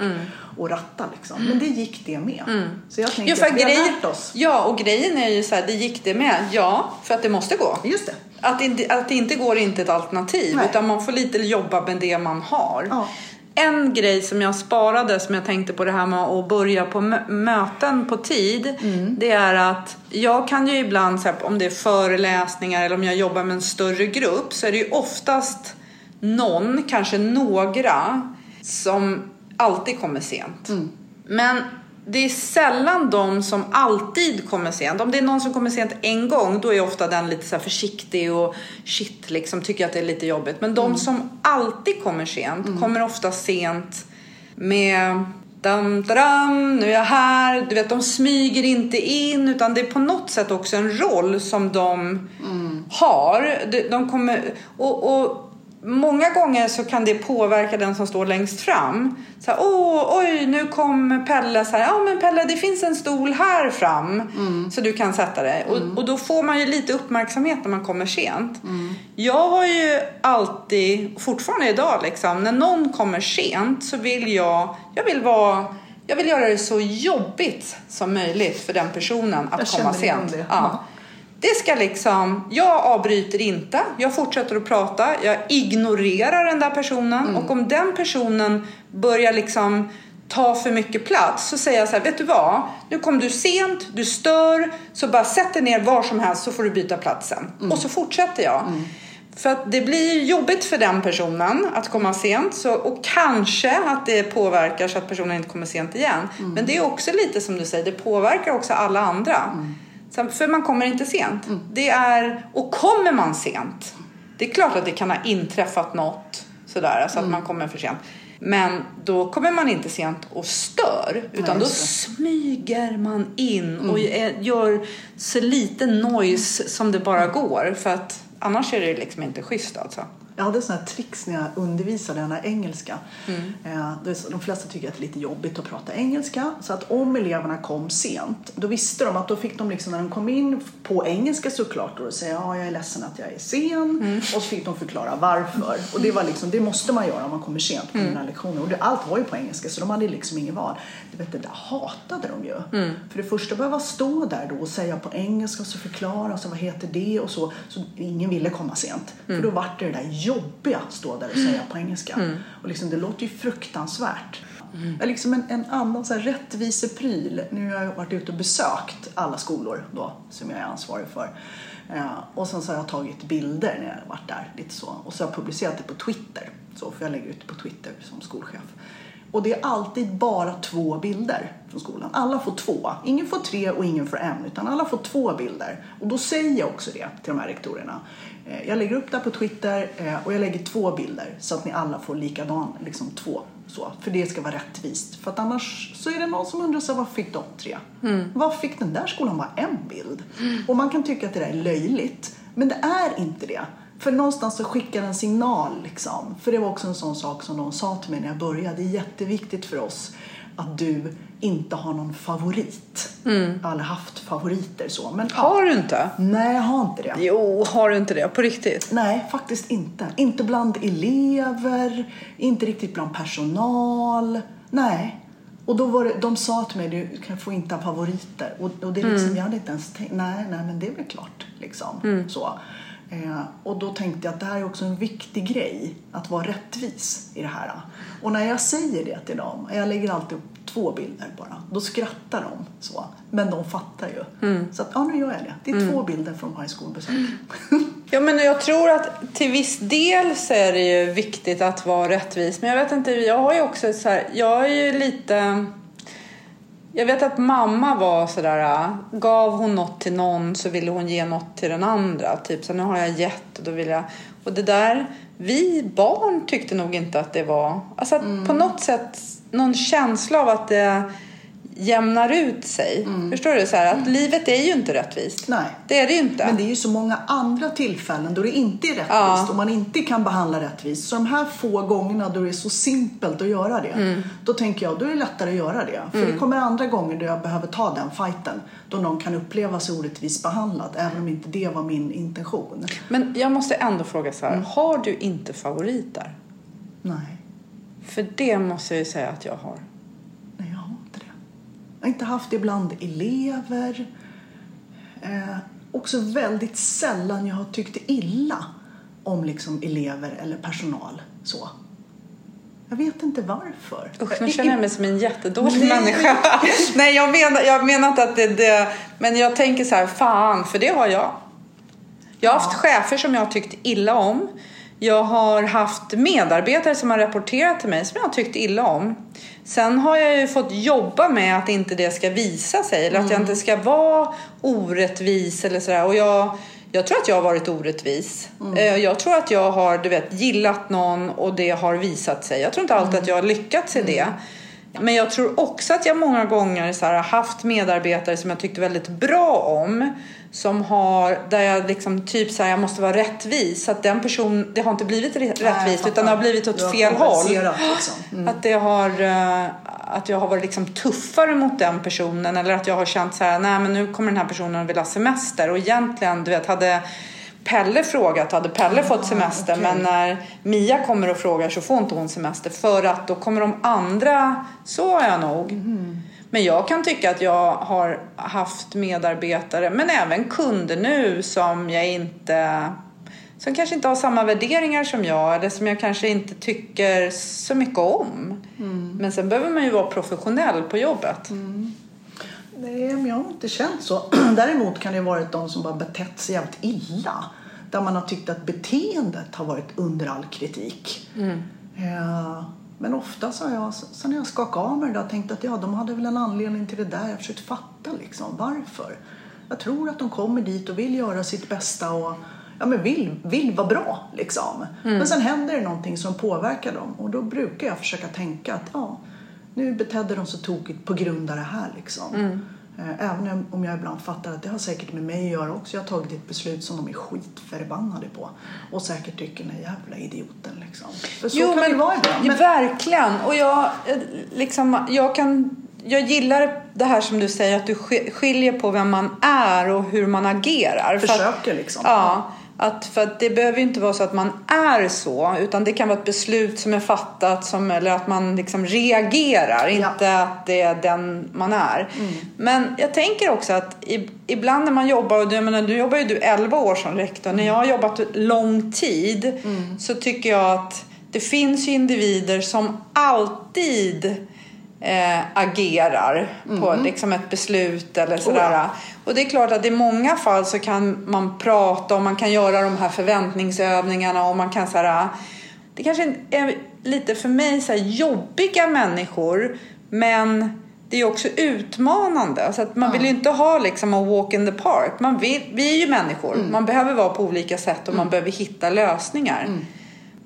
att ratta liksom. Men det gick det med. Så jag tänker Ja, för att vi har grej... lärt oss. ja, och grejen är ju så här, det gick det med. Ja, för att det måste gå. Just det. Att, inte, att det inte går är inte ett alternativ. Nej. Utan man får lite jobba med det man har. Ja. En grej som jag sparade som jag tänkte på det här med att börja på mö- möten på tid. Mm. Det är att jag kan ju ibland, om det är föreläsningar eller om jag jobbar med en större grupp. Så är det ju oftast någon, kanske några, som alltid kommer sent. Mm. Men det är sällan de som alltid kommer sent. Om det är någon som kommer sent en gång, då är ofta den lite så här försiktig och shit, liksom tycker att det är lite jobbigt. Men de som alltid kommer sent kommer ofta sent med dam, dam, nu är jag här. Du vet, de smyger inte in utan det är på något sätt också en roll som de har. De, de kommer, och, och Många gånger så kan det påverka den som står längst fram. Så här, Åh, oj, nu kom Pelle. Så här, ja men Pelle, det finns en stol här fram. Så du kan sätta dig. Och, och då får man ju lite uppmärksamhet när man kommer sent. Jag har ju alltid, fortfarande idag liksom, när någon kommer sent så vill jag, jag vill vara jag vill göra det så jobbigt som möjligt för den personen att Jag komma sent. Ja. Det ska liksom, jag avbryter inte, jag fortsätter att prata, jag ignorerar den där personen Mm. och om den personen börjar liksom ta för mycket plats så säger jag så här, vet du vad? Nu kom du sent, du stör, så bara sätt dig ner var som helst så får du byta platsen. Mm. Och så fortsätter jag. För att det blir jobbigt för den personen att komma sent så, och kanske att det påverkar så att personen inte kommer sent igen. Mm. Men det är också lite som du säger, det påverkar också alla andra. Mm. För man kommer inte sent. Det är, och kommer man sent, det är klart att det kan ha inträffat något sådär, alltså Mm. att man kommer för sent. Men då kommer man inte sent och stör, utan då just det. smyger man in och Mm. är- gör så lite noise som det bara går. För att annars är det liksom inte schysst alltså. Jag hade såna här tricks när jag undervisade den här engelska. Mm. Eh, det De flesta tycker att det är lite jobbigt att prata engelska. Så att om eleverna kom sent, då visste de att då fick de liksom när de kom in på engelska såklart och säga ja, jag är ledsen att jag är sen. Mm. Och så fick de förklara varför. Och det var liksom, det måste man göra om man kommer sent på Mm. den här lektionen. Och det, allt var ju på engelska så de hade liksom inget val. Du vet, det där hatade de ju. Mm. För det första behöva stå där då och säga på engelska och så förklara och så vad heter det och så. Så ingen ville komma sent. Mm. För då vart det det där jobbiga att stå där och säga på engelska. Mm. Och liksom, det låter ju fruktansvärt. Är liksom en, en annan så här rättvisepryl. Nu har jag varit ute och besökt alla skolor då som jag är ansvarig för. Eh, och sen så har jag tagit bilder när jag har varit där. Lite så. Och så har jag publicerat det på Twitter. Så, för jag lägger ut det på Twitter som skolchef. Och det är alltid bara två bilder från skolan. Alla får två. Ingen får tre och ingen får en. Utan alla får två bilder. Och då säger jag också det till de här rektorerna. Eh, Jag lägger upp det på Twitter eh, och jag lägger två bilder så att ni alla får likadan, liksom två. Så, för det ska vara rättvist. För att annars så är det någon som undrar här, varför fick de tre? Varför fick den där skolan bara en bild? Och man kan tycka att det där är löjligt. Men det är inte det. För någonstans så skickar en signal liksom. För det var också en sån sak som de sa till mig när jag började. Det är jätteviktigt för oss att du inte har någon favorit. Jag har aldrig haft favoriter så. Men. Har du inte? Nej, jag har inte det. Jo, har du inte det? På riktigt? Nej, faktiskt inte. Inte bland elever, inte riktigt bland personal. Nej. Och då var det, de sa till mig, du kan få inte ha favoriter. Och, och det är liksom, jag hade inte ens tänkt, nej, nej men det är väl klart. Liksom. Så. Eh, och då tänkte jag att det här är också en viktig grej, att vara rättvis i det här. Och när jag säger det till dem, jag lägger alltid upp två bilder bara, då skrattar de så. Men de fattar ju. Så att, ja nu gör jag det. Det är två bilder från varje skolbesök. Ja, men jag tror att till viss del så är det ju viktigt att vara rättvis. Men jag vet inte, jag har ju också så här, jag är ju lite... Jag vet att mamma var sådär, gav hon något till någon så ville hon ge något till den andra. Typ så nu har jag gett och då vill jag... Och det där, vi barn tyckte nog inte att det var... Alltså att på något sätt, någon känsla av att det jämnar ut sig. Förstår du? Så här, att livet är ju inte rättvist. Nej. Det är det ju inte. Men det är ju så många andra tillfällen då det inte är rättvist Ja. och man inte kan behandla rättvist. Så de här få gångerna då det är så simpelt att göra det, Mm. då tänker jag då är det lättare att göra det. För det kommer andra gånger då jag behöver ta den fighten. Då någon kan uppleva sig orättvist behandlad, även om inte det var min intention. Men jag måste ändå fråga så här. Har du inte favoriter? Nej, För det måste jag ju säga att jag har. nej jag har inte det. Jag har inte haft det bland elever. Eh, också väldigt sällan jag har tyckt illa om liksom elever eller personal. Så. Jag vet inte varför. Usch, nu känner jag mig som en jättedålig Nej. människa. Nej, jag menar, jag menar inte att det det. Men jag tänker så här, fan, för det har jag. Jag har haft chefer som jag har tyckt illa om. Jag har haft medarbetare som har rapporterat till mig som jag har tyckt illa om. Sen har jag ju fått jobba med att inte det ska visa sig eller att jag inte ska vara orättvis eller sådär. Och jag, jag tror att jag har varit orättvis. Eh, Jag tror att jag har du vet, gillat någon och det har visat sig. Jag tror inte alltid att jag har lyckats i det. Men jag tror också att jag många gånger så här, har haft medarbetare som jag tyckte väldigt bra om. Som har, där jag liksom typ här, jag måste vara rättvis. Så att den person, det har inte blivit rättvist utan det har blivit åt fel håll. Liksom. Mm. Att, det har, eh, att jag har varit liksom tuffare mot den personen. Eller att jag har känt så här, nej men nu kommer den här personen att vilja ha semester. Och egentligen, du vet, hade Pelle frågat hade Pelle fått ah, semester okay. men när Mia kommer och frågar så får inte hon semester för att då kommer de andra, så har jag nog. Mm. Men jag kan tycka att jag har haft medarbetare men även kunder nu som jag inte som kanske inte har samma värderingar som jag eller som jag kanske inte tycker så mycket om. Mm. Men sen behöver man ju vara professionell på jobbet. Mm. Nej, men jag har inte känt så. Däremot kan det ha varit de som bara betett sig jävligt illa. Där man har tyckt att beteendet har varit under all kritik. Mm. Ja, men ofta så har jag, sen när jag skakat av mig det där, tänkt att ja, de hade väl en anledning till det där. Jag har försökt fatta liksom varför. Jag tror att de kommer dit och vill göra sitt bästa och ja, men vill, vill vara bra. Liksom. Mm. Men sen händer det någonting som påverkar dem och då brukar jag försöka tänka att ja, nu betedde de sig tokigt på grund av det här. Liksom. Mm. Eh, även om jag ibland fattar att det har säkert med mig att göra också. Jag har tagit ett beslut som de är skitförbannade på. Och säkert tycker den jävla idioten liksom. För så jo, kan men, det vara ibland. Men... Verkligen. Och jag, eh, liksom, jag kan jag gillar det här som du säger att du skiljer på vem man är och hur man agerar. Försöker liksom. Ja. Att, för att det behöver inte vara så att man är så, utan det kan vara ett beslut som är fattat som, eller att man liksom reagerar, ja. inte att det är den man är. Mm. Men jag tänker också att ibland när man jobbar, och du, menar, du jobbar ju du 11 år som rektor, mm. när jag har jobbat lång tid mm. så tycker jag att det finns ju individer som alltid eh, agerar mm. på liksom ett beslut eller sådär. Oh ja. Och det är klart att i många fall så kan man prata och man kan göra de här förväntningsövningarna och man kan såhär, det kanske är lite för mig så jobbiga människor men det är också utmanande. Så att man vill ju inte ha liksom a walk in the park. Man vill, vi är ju människor. Mm. Man behöver vara på olika sätt och mm. man behöver hitta lösningar. Mm.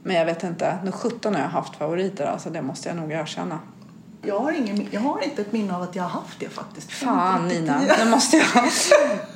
Men jag vet inte, nu 17 har jag haft favoriter alltså, det måste jag nog erkänna. Jag har, ingen, jag har inte ett minne av att jag har haft det faktiskt. Fan Nina, nu måste jag...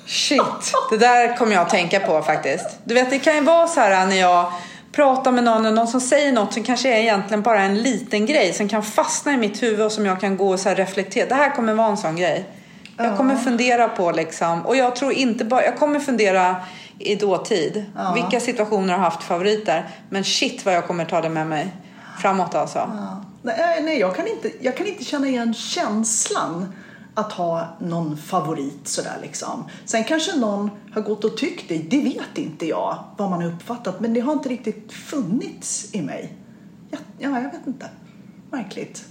Shit, det där kommer jag att tänka på faktiskt. Du vet, det kan ju vara så här när jag pratar med någon, någon som säger något som kanske är egentligen bara en liten grej som kan fastna i mitt huvud och som jag kan gå och så reflektera. Det här kommer vara en sån grej. Jag kommer fundera på liksom, och jag tror inte bara, jag kommer fundera i dåtid. Ja. Vilka situationer har haft favoriter? Men shit vad jag kommer ta det med mig framåt alltså. Ja. Nej, nej jag, kan inte, jag kan inte känna igen känslan att ha någon favorit sådär liksom. Sen kanske någon har gått och tyckt det, det vet inte jag vad man har uppfattat. Men det har inte riktigt funnits i mig. Ja, ja jag vet inte. Märkligt.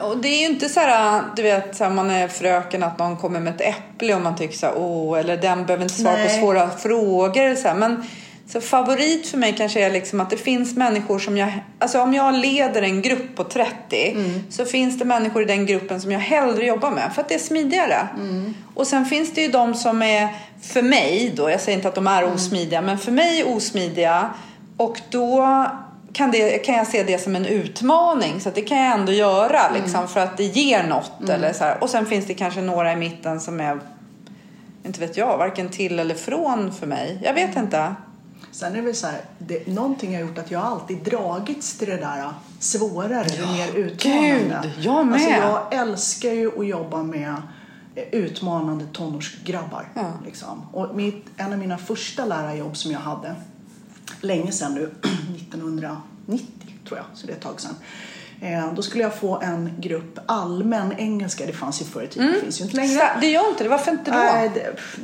Och det är ju inte så här, du vet, så här, man är fröken att någon kommer med ett äpple och man tycker så här, åh, eller den behöver inte svara Nej. på svåra frågor. Så här. Men så favorit för mig kanske är liksom att det finns människor som jag... Alltså om jag leder en grupp på 30 mm. så finns det människor i den gruppen som jag hellre jobbar med för att det är smidigare. Mm. Och sen finns det ju de som är, för mig då, jag säger inte att de är mm. osmidiga, men för mig osmidiga och då kan, det, kan jag se det som en utmaning. Så det kan jag ändå göra mm. liksom, för att det ger något. Mm. Eller så här. Och sen finns det kanske några i mitten som är, inte vet jag, varken till eller från för mig. Jag vet inte. Sen är det väl så här, det, någonting har gjort att jag alltid dragits till det där svårare, ja, det mer utmanande. Gud, jag med. Alltså jag älskar ju att jobba med utmanande tonårsgrabbar. Ja. Liksom. Och mitt, en av mina första lärarjobb som jag hade, länge sedan nu, 1990 tror jag, så det är ett tag sedan. Eh, då skulle jag få en grupp allmän engelska. Det fanns ju förr i tiden, mm. det finns ju inte längre. Det gör inte det, varför inte då? Äh,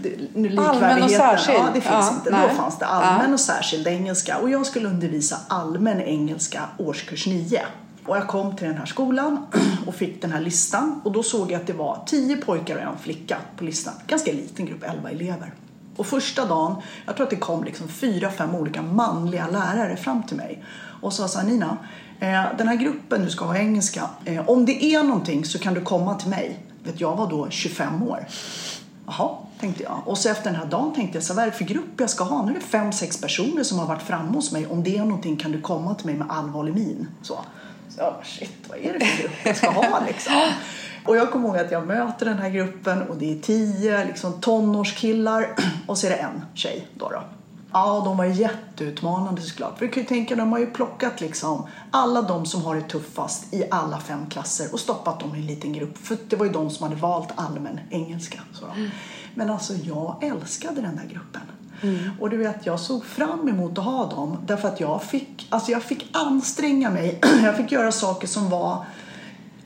det, det, allmän och särskild? Ja, det finns ja, inte. Nej. Då fanns det allmän ja. och särskild engelska. Och jag skulle undervisa allmän engelska årskurs 9. Och jag kom till den här skolan och fick den här listan. Och då såg jag att det var 10 pojkar och en flicka på listan. Ganska liten grupp, 11 elever. Och första dagen, jag tror att det kom liksom fyra, fem olika manliga lärare fram till mig och sa så här, Nina, eh, den här gruppen du ska ha engelska, eh, om det är någonting så kan du komma till mig. Vet jag var då 25 år. Jaha, tänkte jag. Och så efter den här dagen tänkte jag, så vad är det för grupp jag ska ha? Nu är det fem, sex personer som har varit framme hos mig. Om det är någonting kan du komma till mig med allvarlig min. Så. Så, shit, vad är det för grupp jag ska ha liksom? Och jag kommer ihåg att jag möter den här gruppen och det är tio liksom, tonårskillar och så är det en tjej då. då. Ja, de var jätteutmanande såklart. För du kan ju tänka, de har ju plockat liksom alla de som har det tuffast i alla fem klasser och stoppat dem i en liten grupp. För det var ju de som hade valt allmän engelska. Så. Mm. Men alltså, jag älskade den där gruppen. Mm. Och du vet, jag såg fram emot att ha dem därför att jag fick, alltså jag fick anstränga mig. jag fick göra saker som var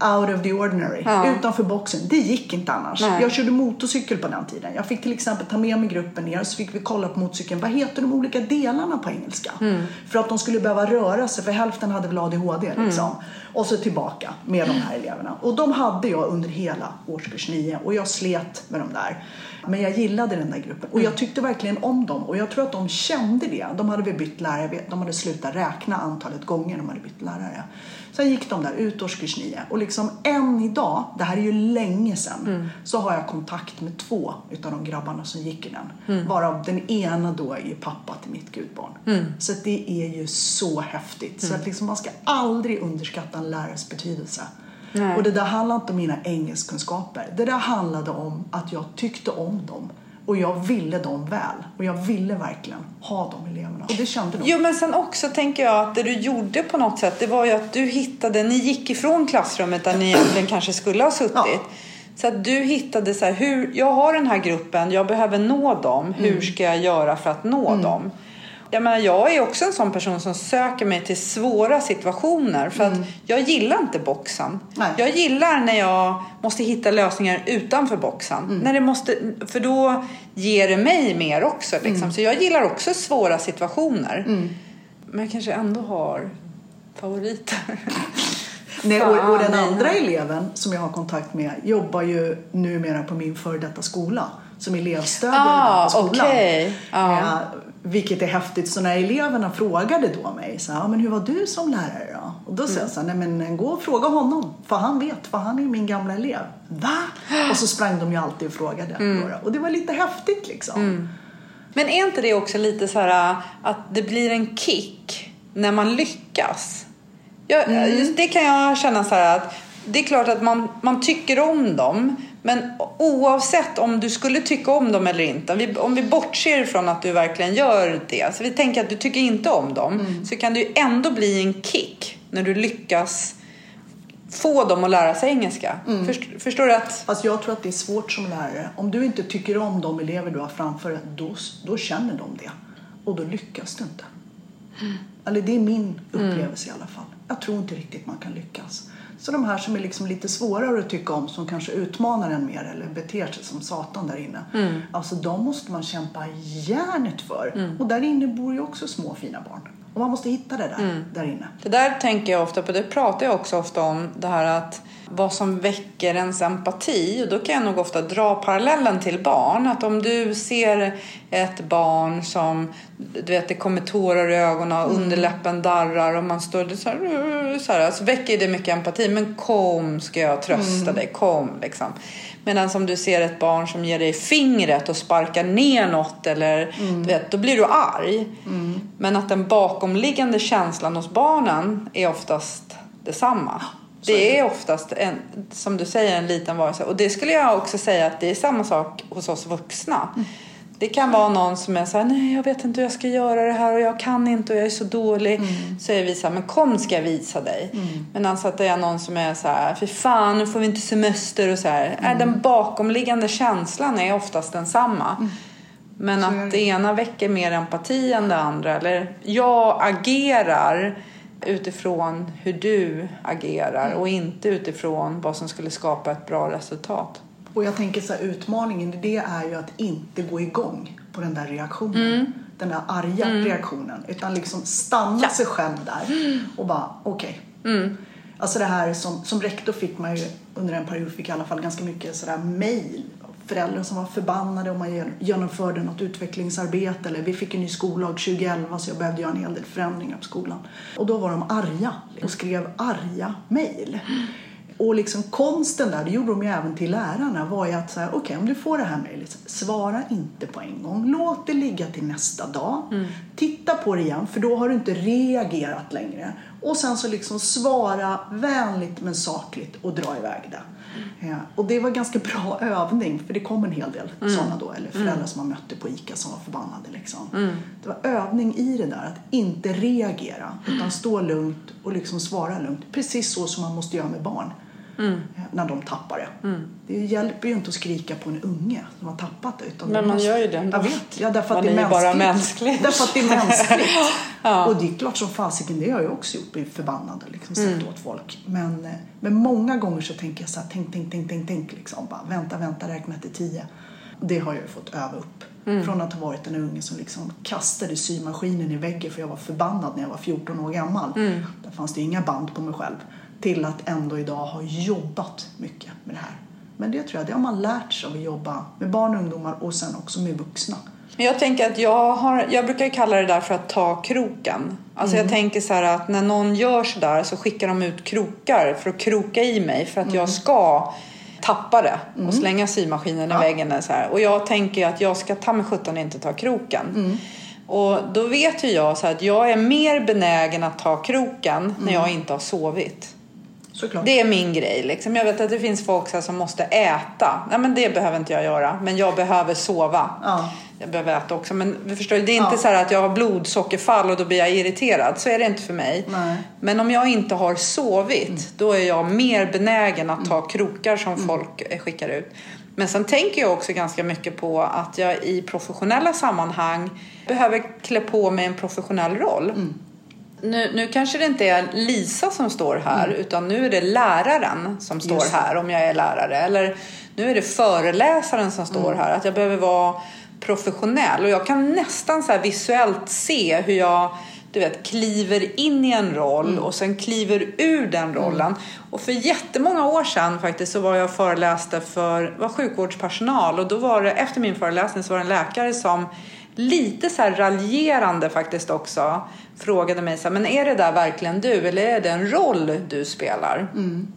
out of the ordinary, ja. utanför boxen. Det gick inte annars. Nej. Jag körde motorcykel på den tiden. Jag fick till exempel ta med mig gruppen ner så fick vi kolla på motorcykeln. Vad heter de olika delarna på engelska? Mm. För att de skulle behöva röra sig, för hälften hade väl ADHD mm. liksom. Mm. Och så tillbaka med de här eleverna. Och de hade jag under hela årskurs 9 och jag slet med de där. Men jag gillade den där gruppen och jag mm. tyckte verkligen om dem och jag tror att de kände det. De hade väl bytt lärare, de hade slutat räkna antalet gånger de hade bytt lärare. Sen gick de där ut årskurs 9 och liksom än idag, det här är ju länge sedan, mm. så har jag kontakt med två utav de grabbarna som gick i den. Mm. Varav den ena då är pappa till mitt gudbarn. Mm. Så det är ju så häftigt. Så mm. att liksom man ska aldrig underskatta en lärares betydelse. Nej. Och det där handlade inte om mina engelskkunskaper. Det där handlade om att jag tyckte om dem. Och jag ville dem väl. Och jag ville verkligen ha de eleverna. Och det kände de. Jo men sen också tänker jag att det du gjorde på något sätt det var ju att du hittade, ni gick ifrån klassrummet där ni egentligen kanske skulle ha suttit. Ja. Så att du hittade så här, hur, jag har den här gruppen, jag behöver nå dem. Hur mm. ska jag göra för att nå mm. dem? Jag menar, jag är också en sån person som söker mig till svåra situationer för mm. att jag gillar inte boxen. Nej. Jag gillar när jag måste hitta lösningar utanför boxen. Mm. När det måste, för då ger det mig mer också. Liksom. Mm. Så jag gillar också svåra situationer. Mm. Men jag kanske ändå har favoriter. Nej, och, och, den andra eleven som jag har kontakt med jobbar ju numera på min före detta skola som elevstödjare ah, på skolan. Okay. Ah. Vilket är häftigt. Så när eleverna frågade då mig så här, men hur var du som lärare då? Och då sa jag så här, nej men gå och fråga honom. För han vet, för han är min gamla elev. Va? Och så sprang de ju alltid och frågade. Mm. Och det var lite häftigt liksom. Mm. Men är inte det också lite så här att det blir en kick när man lyckas? Jag, mm. Det kan jag känna så här att det är klart att man, man tycker om dem men oavsett om du skulle tycka om dem eller inte, om vi, om vi bortser ifrån att du verkligen gör det, så vi tänker att du tycker inte om dem, mm. så kan det ju ändå bli en kick när du lyckas få dem att lära sig engelska. Mm. Först, förstår du att... Alltså jag tror att det är svårt som lärare. Om du inte tycker om de elever du har framför dig, då, då känner de det. Och då lyckas du inte. Mm. Eller det är min upplevelse mm. i alla fall. Jag tror inte riktigt man kan lyckas. Så de här som är liksom lite svårare att tycka om, som kanske utmanar en mer eller beter sig som satan där inne. Mm. Alltså de måste man kämpa järnet för. Mm. Och där inne bor ju också små fina barn. Och man måste hitta det där, mm. där inne. Det där tänker jag ofta på, det pratar jag också ofta om, det här att vad som väcker ens empati. Och då kan jag nog ofta dra parallellen till barn. Att om du ser ett barn som, du vet det kommer tårar i ögonen och mm. underläppen darrar och man står så här, så här så väcker det mycket empati. Men kom ska jag trösta mm. dig, kom liksom. Medan om du ser ett barn som ger dig fingret och sparkar ner något eller mm. du vet, då blir du arg. Mm. Men att den bakomliggande känslan hos barnen är oftast detsamma. Det är oftast, en, som du säger, en liten varelse. Och det skulle jag också säga att det är samma sak hos oss vuxna. Mm. Det kan vara någon som är så här, nej jag vet inte hur jag ska göra det här och jag kan inte och jag är så dålig. Mm. Så är vi så här, men kom ska jag visa dig. Mm. Men alltså att det är någon som är så här, för fan nu får vi inte semester och så här. Mm. Den bakomliggande känslan är oftast densamma. Mm. Men så att det ena väcker mer empati än det andra. Eller jag agerar utifrån hur du agerar mm. och inte utifrån vad som skulle skapa ett bra resultat. Och jag tänker så här, utmaningen i det är ju att inte gå igång på den där reaktionen. Mm. Den där arga mm. reaktionen. Utan liksom stanna ja. sig själv där och bara okej. Okay. Mm. Alltså det här som, som rektor fick man ju under en period fick i alla fall ganska mycket sådär mail föräldrar som var förbannade om man genomförde något utvecklingsarbete eller vi fick en ny skollag 2011 så jag behövde göra en hel del förändringar på skolan. Och då var de arga och skrev arga mejl. Och liksom konsten där, det gjorde de ju även till lärarna, var ju att säga okej okay, om du får det här mejlet, svara inte på en gång. Låt det ligga till nästa dag. Mm. Titta på det igen, för då har du inte reagerat längre. Och sen så liksom svara vänligt men sakligt och dra iväg det. Mm. och det var ganska bra övning för det kom en hel del mm. sådana då, eller föräldrar mm. som man mötte på ICA som var förbannade. Liksom. Mm. Det var övning i det där, att inte reagera utan stå lugnt och liksom svara lugnt. Precis så som man måste göra med barn. Mm. när de tappar det. Mm. Det hjälper ju inte att skrika på en unge som har tappat det. Utan Men man måste... gör ju det ändå. Jag vet, ja, därför man att det är, är bara mänskligt. Därför att det är mänskligt. ja. Och det är klart som fasiken, det har jag också gjort, blivit förbannad och liksom sagt mm. åt folk. Men, eh, men många gånger så tänker jag så här, tänk, tänk, tänk, tänk, tänk liksom. Bara, vänta, vänta, räkna till tio. Det har jag ju fått öva upp. Mm. Från att ha varit en unge som liksom kastade symaskinen i väggen för jag var förbannad när jag var 14 år gammal. Mm. Där fanns det inga band på mig själv till att ändå idag ha jobbat mycket med det här. Men det tror jag, det har man lärt sig av att jobba med barn och ungdomar och sen också med vuxna. Jag tänker att jag, har, jag brukar kalla det där för att ta kroken. Alltså mm. jag tänker så att när någon gör så där så skickar de ut krokar för att kroka i mig för att mm. jag ska tappa det och mm. slänga symaskinen i ja. väggen. Så här. Och jag tänker att jag ska ta mig sjutton inte ta kroken. Mm. Och då vet ju jag så att jag är mer benägen att ta kroken när mm. jag inte har sovit. Såklart. Det är min grej. Liksom. Jag vet att det finns folk så som måste äta. Nej, men det behöver inte jag göra. Men jag behöver sova. Ja. Jag behöver äta också. Men förstår, det är inte ja. så att jag har blodsockerfall och då blir jag irriterad. Så är det inte för mig. Nej. Men om jag inte har sovit, mm. då är jag mer benägen att ta mm. krokar som mm. folk skickar ut. Men sen tänker jag också ganska mycket på att jag i professionella sammanhang behöver klä på mig en professionell roll. Mm nu, nu kanske det inte är Lisa som står här mm. utan nu är det läraren som står här om jag är lärare. Eller nu är det föreläsaren som står mm. här. Att jag behöver vara professionell och jag kan nästan så visuellt se hur jag du vet, kliver in i en roll mm. och sen kliver ur den mm. rollen. Mm. Och för jättemånga år sedan faktiskt så var jag föreläste för var sjukvårdspersonal och då var det efter min föreläsning så var det en läkare som lite så här raljerande faktiskt också frågade mig så här, men är det där verkligen du eller är det en roll du spelar? Mm.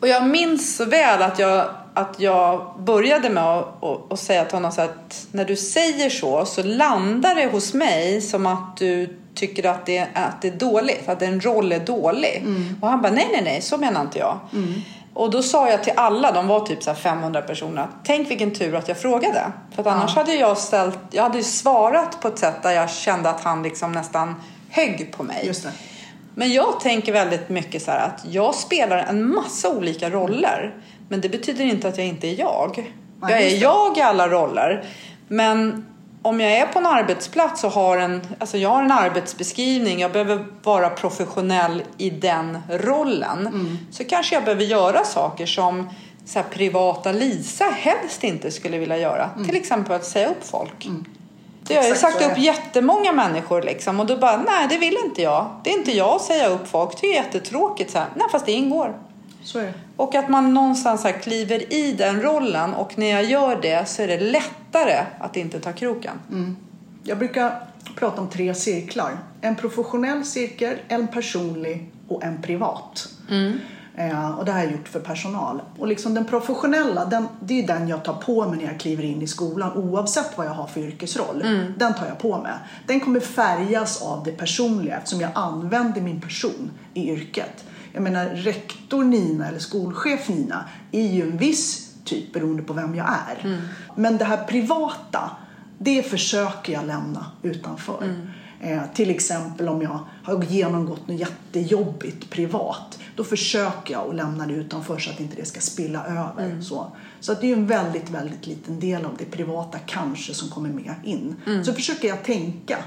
Och jag minns så väl att jag, att jag började med att, att, att säga till honom så att när du säger så så landar det hos mig som att du tycker att det, att det är dåligt, att en roll är dålig. Mm. Och han bara, nej, nej, nej, så menar inte jag. Mm. Och då sa jag till alla, de var typ så 500 personer, tänk vilken tur att jag frågade. För att annars ja. hade jag ställt, jag hade svarat på ett sätt där jag kände att han liksom nästan högg på mig. Men jag tänker väldigt mycket så här att jag spelar en massa olika roller. Men det betyder inte att jag inte är jag. jag är jag i alla roller. Men om jag är på en arbetsplats och har en, alltså jag har en arbetsbeskrivning, jag behöver vara professionell i den rollen. Mm. Så kanske jag behöver göra saker som så privata Lisa helst inte skulle vilja göra. Mm. Till exempel att säga upp folk. Mm. Det har ju sagt upp jättemånga människor liksom och då bara, nej det vill inte jag. Det är inte jag att säga upp folk. Det är jättetråkigt. Så här. Nej fast det ingår. Och att man någonstans här kliver i den rollen och när jag gör det så är det lättare att inte ta kroken. Mm. Jag brukar prata om tre cirklar. En professionell cirkel, en personlig och en privat. Mm. Eh, och det har jag gjort för personal. Och liksom den professionella, den, det är den jag tar på mig när jag kliver in i skolan oavsett vad jag har för yrkesroll. Mm. Den tar jag på mig. Den kommer färgas av det personliga eftersom jag använder min person i yrket. Jag menar rektor Nina eller skolchef Nina är ju en viss typ beroende på vem jag är. Mm. Men det här privata, det försöker jag lämna utanför. Mm. Eh, till exempel om jag har genomgått något jättejobbigt privat. Då försöker jag att lämna det utanför så att inte det ska spilla över. Mm. Så, så att det är en väldigt, väldigt liten del av det privata kanske som kommer med in. Mm. Så försöker jag tänka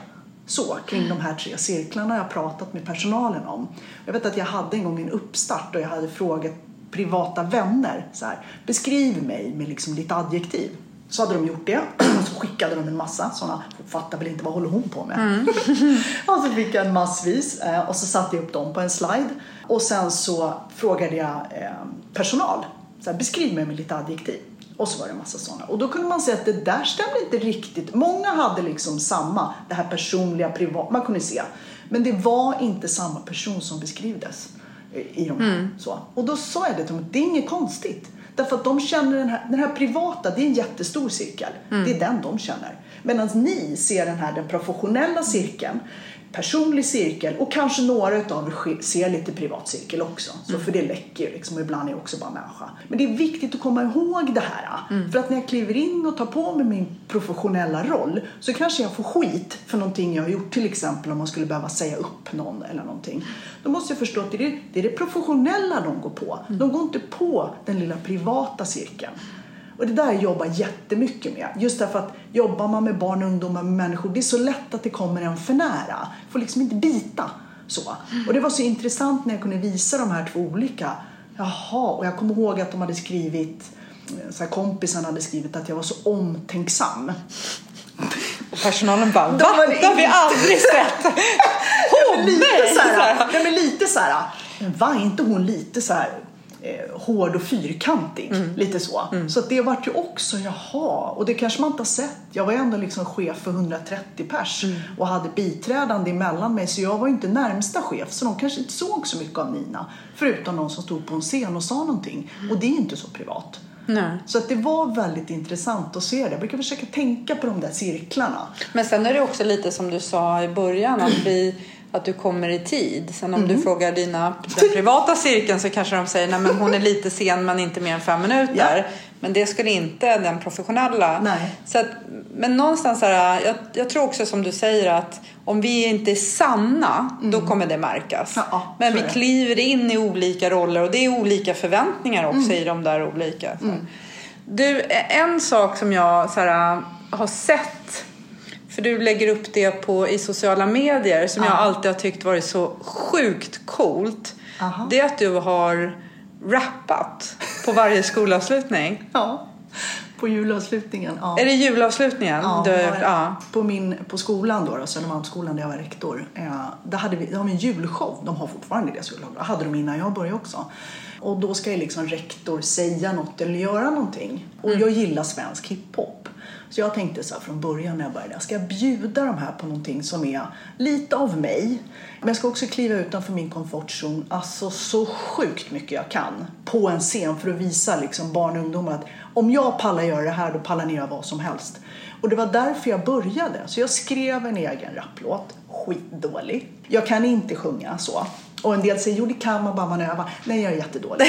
så kring de här tre cirklarna jag pratat med personalen om. Jag vet att jag hade en gång en uppstart och jag hade frågat privata vänner så här, beskriv mig med liksom lite adjektiv. Så hade de gjort det och så skickade de en massa sådana. Fattar väl inte vad håller hon på med? Mm. och så fick jag en massvis eh, och så satte jag upp dem på en slide. Och sen så frågade jag eh, personal. Så här, beskriv mig med lite adjektiv. Och så var det en massa sådana. Och då kunde man se att det där stämde inte riktigt. Många hade liksom samma, det här personliga, privat, man kunde se. Men det var inte samma person som beskrivdes. i de här. Så. Och då sa jag det till dem, det är inget konstigt. Därför att de känner den här, den här privata, det är en jättestor cirkel. Det är den de känner. Medan ni ser den här, den professionella cirkeln, personlig cirkel och kanske några utav er ser lite privat cirkel också. Så för det läcker ju liksom och ibland är jag också bara människa. Men det är viktigt att komma ihåg det här. För att när jag kliver in och tar på mig min professionella roll så kanske jag får skit för någonting jag har gjort. Till exempel om man skulle behöva säga upp någon eller någonting. Då måste jag förstå att det är det, är det professionella de går på. De går inte på den lilla privata cirkeln. Och det där jobbar jättemycket med. Just därför att jobbar man med barn, ungdomar, med människor, det är så lätt att det kommer en för nära. Får liksom inte bita. Så. Och det var så intressant när jag kunde visa de här två olika. Jaha, och jag kommer ihåg att de hade skrivit, så här, kompisen hade skrivit att jag var så omtänksam. Och personalen bara, va? Det har vi aldrig sett! Hon! lite så här, ja, men lite så här, var inte hon lite så här eh, hård och fyrkantig. Mm. Lite så. Mm. Så det vart ju också, jaha, och det kanske man inte har sett. Jag var ju ändå liksom chef för 130 pers mm. och hade biträdande emellan mig så jag var ju inte närmsta chef så de kanske inte såg så mycket av Nina. Förutom någon som stod på en scen och sa någonting. Och det är inte så privat. Nej. Så att det var väldigt intressant att se det. Jag brukar försöka tänka på de där cirklarna. Men sen är det också lite som du sa i början att vi att du kommer i tid. Sen om mm. du frågar dina den privata cirkeln så kanske de säger att hon är lite sen men inte mer än fem minuter. Ja. Men det skulle inte den professionella. Nej. Så att, men någonstans här, jag, jag, tror också som du säger att om vi inte är sanna mm. då kommer det märkas. Ja, ja, men vi kliver in i olika roller och det är olika förväntningar också mm. i de där olika. Mm. Du, en sak som jag så här, har sett för du lägger upp det på, i sociala medier som ja. jag alltid har tyckt varit så sjukt coolt. Aha. Det är att du har rappat på varje skolavslutning. ja, på julavslutningen. Ja. Är det julavslutningen? Ja, du, ja. På, min, på skolan då, då Södermalmsskolan där jag var rektor. Eh, där hade vi, där har en julshow. De har fortfarande det skolan. Det hade de innan jag började också. Och då ska ju liksom rektor säga något eller göra någonting. Och mm. jag gillar svensk hiphop. Så jag tänkte så från början när jag började, ska jag bjuda de här på någonting som är lite av mig? Men jag ska också kliva utanför min komfortzon, alltså så sjukt mycket jag kan på en scen för att visa liksom barn och ungdomar att om jag pallar göra det här, då pallar ni göra vad som helst. Och det var därför jag började. Så jag skrev en egen rapplåt, skitdålig. Jag kan inte sjunga så. Och en del säger, jo det kan man bara man övar. Nej, jag är jättedålig.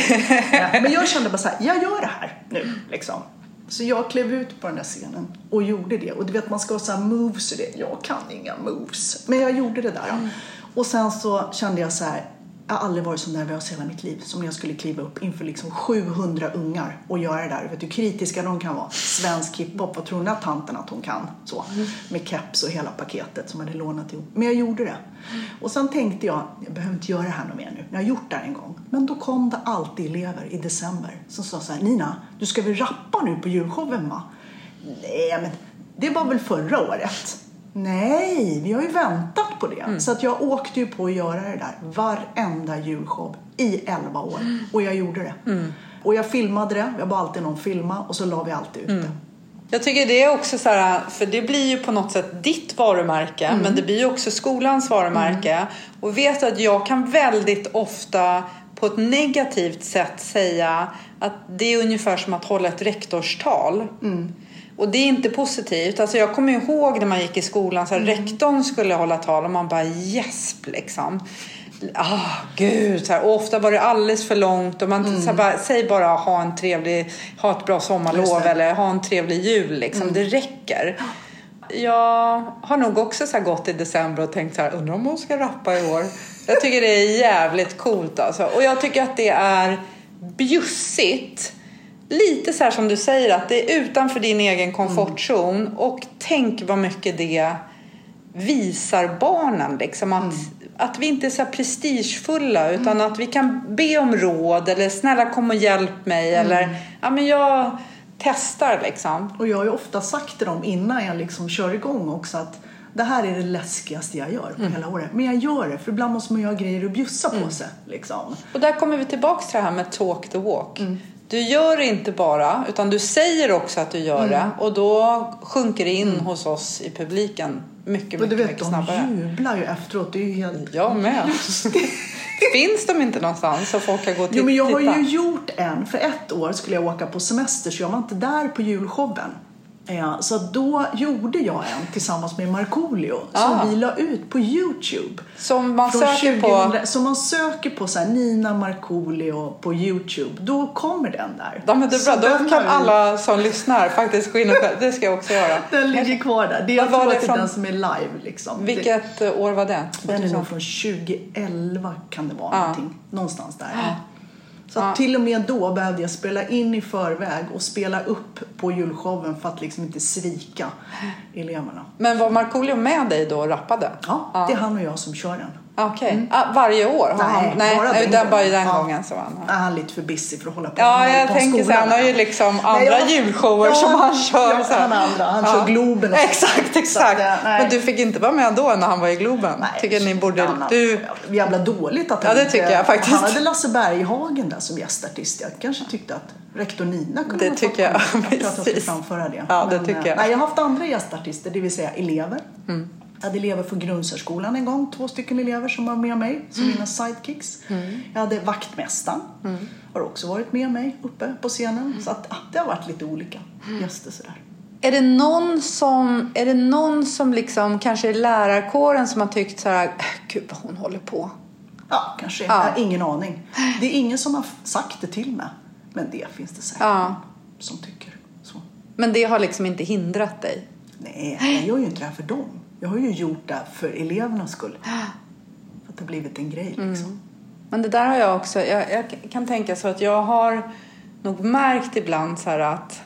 Men jag kände bara så här, jag gör det här nu liksom. Så jag klev ut på den där scenen och gjorde det. Och du vet man ska ha så moves och det. Jag kan inga moves. Men jag gjorde det där. Mm. Och sen så kände jag så här. Jag har aldrig varit så nervös i hela mitt liv som när jag skulle kliva upp inför liksom 700 ungar och göra det där. Vet du hur kritiska de kan vara? Svensk hiphop, vad tror ni att tanten att hon kan? Så. Mm. Med keps och hela paketet som hade lånat ihop. Men jag gjorde det. Mm. Och sen tänkte jag, jag behöver inte göra det här något mer nu. Jag har gjort det här en gång. Men då kom det alltid elever i december som sa så här, Nina, du ska väl rappa nu på julshowen va? Nej, men det var väl förra året. Nej, vi har ju väntat på det. Mm. Så att jag åkte ju på att göra det där varenda julshow i 11 år. Mm. Och jag gjorde det. Mm. Och jag filmade det, jag bad alltid någon filma och så la vi alltid ut det. Mm. Jag tycker det är också så här, för det blir ju på något sätt ditt varumärke mm. men det blir ju också skolans varumärke. Mm. Och vet att jag kan väldigt ofta på ett negativt sätt säga att det är ungefär som att hålla ett rektorstal. Mm. Och det är inte positivt. Alltså jag kommer ihåg när man gick i skolan så här, mm. rektorn skulle hålla tal och man bara gäsp liksom. Ah, gud. Så här. Och ofta var det alldeles för långt. Och man, mm. så här, bara, säg bara ha en trevlig, ha ett bra sommarlov eller ha en trevlig jul. Liksom. Mm. Det räcker. Jag har nog också så gått i december och tänkt så här, undrar om hon ska rappa i år. Jag tycker det är jävligt coolt alltså. Och jag tycker att det är bjussigt lite så här som du säger att det är utanför din egen komfortzon mm. och tänk vad mycket det visar barnen liksom att, mm. att vi inte är så prestigefulla utan mm. att vi kan be om råd eller snälla kom och hjälp mig mm. eller ja men jag testar liksom. Och jag har ju ofta sagt till dem innan jag liksom kör igång också att det här är det läskigaste jag gör på mm. hela året. Men jag gör det, för ibland måste man ha grejer att bjussa på mm. sig. Liksom. Och där kommer vi tillbaka till det här med talk the walk. Mm. Du gör det inte bara, utan du säger också att du gör mm. det. Och då sjunker det in mm. hos oss i publiken mycket, mycket, du vet, mycket snabbare. De jublar ju efteråt. Det är ju helt Jag med. Finns de inte någonstans så folk kan gå och Jo, men jag har titta? ju gjort en. För ett år skulle jag åka på semester så jag var inte där på julshowen. Ja, så då gjorde jag en tillsammans med Markoolio Ah. som vi la ut på Youtube. Som man Från söker på... 2000 Så man söker på så här, Nina Markoolio på Youtube, då kommer den där. Ja, men det är bra. Då kan vi- alla som lyssnar faktiskt gå in och Det ska jag också göra. Den ligger kvar där. Det är, var det från- den som är live liksom. Vilket år var det? den är 2000? nog från 2011 kan det vara Ja. någonting. Någonstans där. Ja. Så att till och med då behövde jag spela in i förväg och spela upp på julshowen för att liksom inte svika eleverna. Men var Markoolio med dig då och rappade? Ja, det är han och jag som kör den. Okej. Ah, varje år? Har han... Nej, bara nej den det gången. den Ja. gången som han... Är han lite för busy för att hålla på Ja, med jag tänker så. Han har ju liksom Nej, andra jag- julshower Ja, som han kör. ja, han andra. Han kör Globen och. Exakt, exakt. att, eh, nej. Men du fick inte vara med då när han var i Globen? Nej, tycker ni borde... jävla- Du... Jävla dåligt att Ja, han det inte- tycker jag faktiskt. Han hade Lasse Berghagen där som gästartist. Jag kanske tyckte att rektor Nina kunde Det ha tycker jag, fått. Jag tror att jag ska precis. framföra det. Ja, det Men, tycker eh, jag. Nej, jag har haft andra gästartister, det vill säga elever. Mm. Jag hade elever från grundsärskolan en gång, två stycken elever som var med mig som Mm. mina sidekicks. Jag hade vaktmästaren, har också varit med mig uppe på scenen. Mm. Så att, ah, det har varit lite olika gäster sådär. Är det någon som, är det någon som liksom, kanske i lärarkåren som har tyckt så här, "Äh, gud vad hon håller på. Ja, kanske. Ja. Jag har ingen aning. Det är ingen som har sagt det till mig. Men det finns det säkert Ja. som tycker så. Men det har liksom inte hindrat dig. Nej, jag gör ju inte det här för dem. Jag har ju gjort det för elevernas skull. För att det har blivit en grej liksom. Men det där har jag också, jag, jag kan tänka så att jag har nog märkt ibland så här att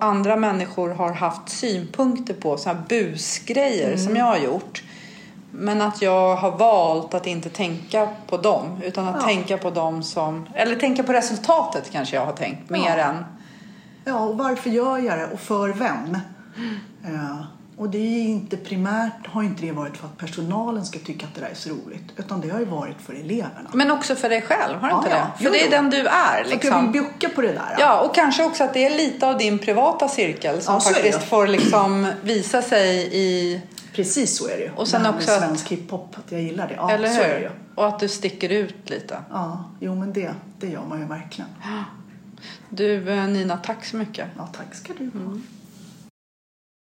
andra människor har haft synpunkter på så här busgrejer som jag har gjort. Men att jag har valt att inte tänka på dem utan att Ja. tänka på dem som, eller tänka på resultatet kanske jag har tänkt mer Ja. än Ja, och varför gör jag det och för vem? Ja, och det är inte primärt, har inte det varit för att personalen ska tycka att det där är så roligt. Utan det har ju varit för eleverna. Men också för dig själv, har du Ja, inte ja. det? Jo, För det är den du är att jag liksom. vill bjucka på det där. Ja, och kanske också att det är lite av din privata cirkel som Ja, det faktiskt får liksom visa sig i, Precis så är det ju. Och sen det här också med att- svensk hiphop, att jag gillar det. Ja, eller det hur? ju. Och att du sticker ut lite. Ja, jo men det, det gör man ju verkligen. Du eh, Nina, tack så mycket. Ja, tack ska du ha.